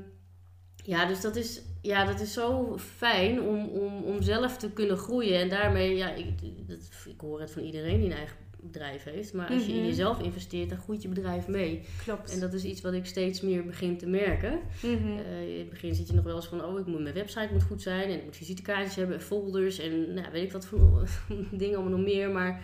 ja, dus dat is, ja, dat is zo fijn om, om, om zelf te kunnen groeien. En daarmee, ja, ik, dat, ik hoor het van iedereen die een eigen bedrijf heeft. Maar als je in Mhm. jezelf investeert, dan groeit je bedrijf mee. Klopt. En dat is iets wat ik steeds meer begin te merken. Mhm. Eh, in het begin zit je nog wel eens van, oh, ik moet, mijn website moet goed zijn. En ik moet visitekaartjes hebben, en folders en nou, weet ik wat voor [LAUGHS] dingen allemaal nog meer. Maar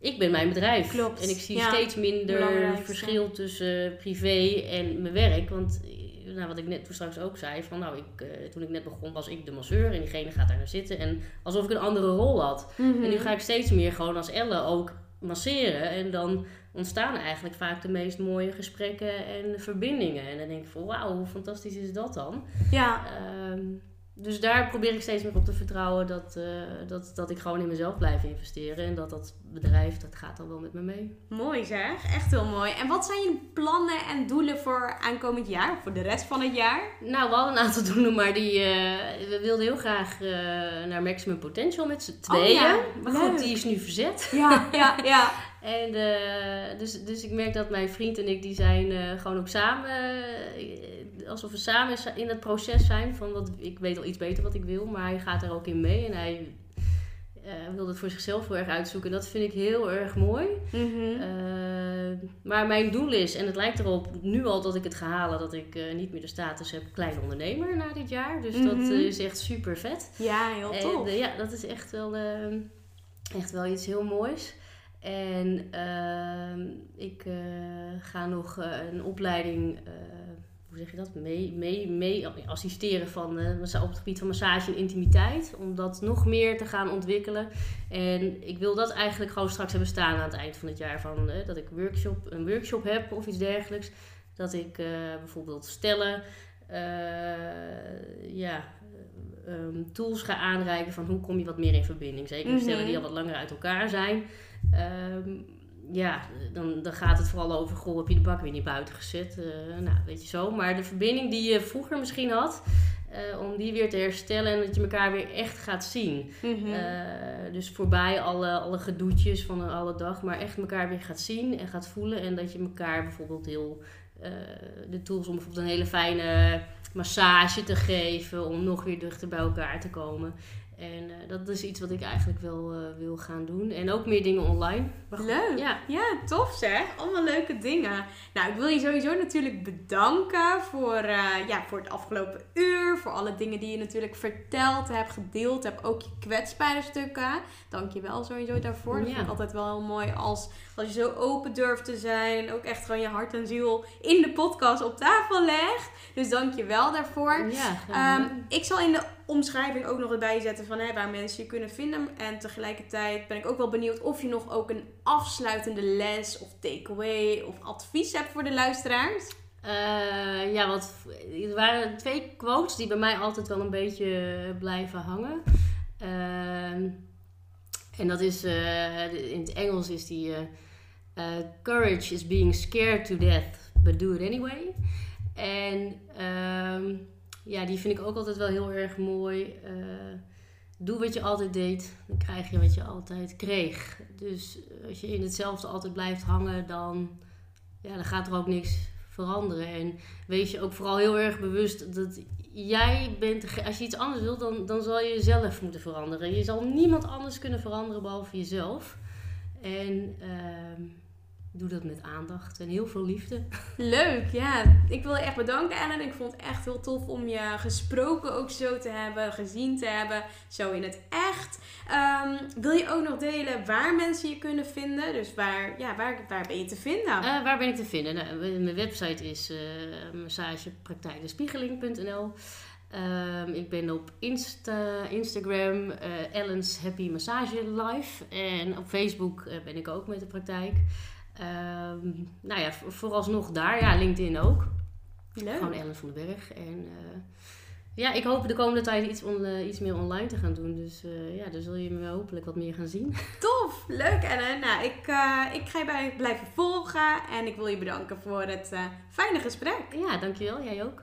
ik ben mijn bedrijf. Klopt, En ik zie ja. steeds minder verschil tussen privé en mijn werk. Want eh, nou, wat ik net toen straks ook zei, van nou, ik, eh, toen ik net begon was ik de masseur en diegene gaat daar naar zitten. En alsof ik een andere rol had. Mhm. En nu ga ik steeds meer gewoon als Elle ook masseren. En dan ontstaan eigenlijk vaak de meest mooie gesprekken en verbindingen. En dan denk ik van wauw, hoe fantastisch is dat dan? Ja, Ehm, dus daar probeer ik steeds meer op te vertrouwen dat, eh, dat, dat ik gewoon in mezelf blijf investeren. En dat dat bedrijf, dat gaat dan wel met me mee. Mooi zeg, echt heel mooi. En wat zijn je plannen en doelen voor aankomend jaar, voor de rest van het jaar? Nou, we hadden een aantal doelen, maar die, uh, we wilden heel graag uh, naar Maximum Potential met z'n tweeën. Oh, ja. Maar goed, die is nu verzet. Ja, ja, [LAUGHS] ja. en dus, dus ik merk dat mijn vriend en ik, die zijn gewoon ook samen alsof we samen in het proces zijn van wat ik weet al iets beter wat ik wil, maar hij gaat er ook in mee en hij uh, wil het voor zichzelf heel erg uitzoeken. Dat vind ik heel erg mooi. Mhm. Eh, maar mijn doel is, en het lijkt erop nu al dat ik het ga halen, dat ik uh, niet meer de status heb kleine ondernemer na dit jaar. Dus dat mhm. is echt super vet. Ja, heel tof. En, ja, dat is echt wel, echt wel iets heel moois. En ehm, ik ga nog een opleiding hoe zeg je dat, mee, mee, mee assisteren van, uh, op het gebied van massage en intimiteit. Om dat nog meer te gaan ontwikkelen. En ik wil dat eigenlijk gewoon straks hebben staan aan het eind van het jaar. Van, uh, dat ik workshop, een workshop heb of iets dergelijks. Dat ik uh, bijvoorbeeld stellen, ja, um, tools ga aanreiken van hoe kom je wat meer in verbinding. Zeker mm stellen die al wat langer uit elkaar zijn. Um, ja, dan, dan gaat het vooral over, goh, heb je de bak weer niet buiten gezet? Uh, nou, weet je zo. Maar de verbinding die je vroeger misschien had, uh, om die weer te herstellen en dat je elkaar weer echt gaat zien. Mm dus voorbij alle, alle gedoetjes van alle dag, maar echt elkaar weer gaat zien en gaat voelen. En dat je elkaar bijvoorbeeld heel, de tools om bijvoorbeeld een hele fijne massage te geven, om nog weer dichter bij elkaar te komen. En uh, dat is iets wat ik eigenlijk wel uh, wil gaan doen. En ook meer dingen online. Leuk. Ja. ja, tof zeg. Allemaal leuke dingen. Nou, ik wil je sowieso natuurlijk bedanken voor, uh, ja, voor het afgelopen uur. Voor alle dingen die je natuurlijk verteld hebt, gedeeld hebt. Ook je kwetsbare stukken. Dank je wel sowieso daarvoor. Dat vind ik altijd wel heel mooi als, als je zo open durft te zijn. En ook echt gewoon je hart en ziel in de podcast op tafel legt. Dus dank je wel daarvoor. Ja, um, ik zal in de omschrijving ook nog erbij zetten van hè, waar mensen je kunnen vinden. En tegelijkertijd ben ik ook wel benieuwd of je nog ook een afsluitende les of takeaway of advies hebt voor de luisteraars. Uh, ja, want er waren twee quotes die bij mij altijd wel een beetje blijven hangen. Uh, en dat is, uh, in het Engels is die... Uh, courage is being scared to death, but do it anyway. En ehm, ja, die vind ik ook altijd wel heel erg mooi. Uh, doe wat je altijd deed, dan krijg je wat je altijd kreeg. Dus als je in hetzelfde altijd blijft hangen, dan, ja, dan gaat er ook niks veranderen. En wees je ook vooral heel erg bewust dat jij bent, als je iets anders wilt, dan, dan zal je jezelf moeten veranderen. Je zal niemand anders kunnen veranderen behalve jezelf. En uh, doe dat met aandacht en heel veel liefde. [LAUGHS] Leuk, ja. Ik wil je echt bedanken, Ellen. Ik vond het echt heel tof om je gesproken ook zo te hebben, gezien te hebben, zo in het echt. Um, wil je ook nog delen waar mensen je kunnen vinden? Dus waar, ja, waar, waar ben je te vinden? Uh, waar ben ik te vinden? Nou, mijn website is uh, massagepraktijkdespiegeling.nl. Um, ik ben op Insta, Instagram, uh, Ellen's Happy Massage Live. En op Facebook ben ik ook met de praktijk. Um, nou ja, vooralsnog daar. Ja, LinkedIn ook. Leuk. Gewoon Ellen van den Berg. En uh, ja, ik hoop de komende tijd iets, on, uh, iets meer online te gaan doen. Dus uh, ja, dan zul je me hopelijk wat meer gaan zien. [LAUGHS] Tof! Leuk Ellen. Nou, ik, ik ga je bij blijven volgen. En ik wil je bedanken voor het fijne gesprek. Ja, dankjewel. Jij ook.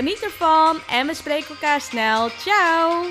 Geniet ervan en we spreken elkaar snel. Ciao!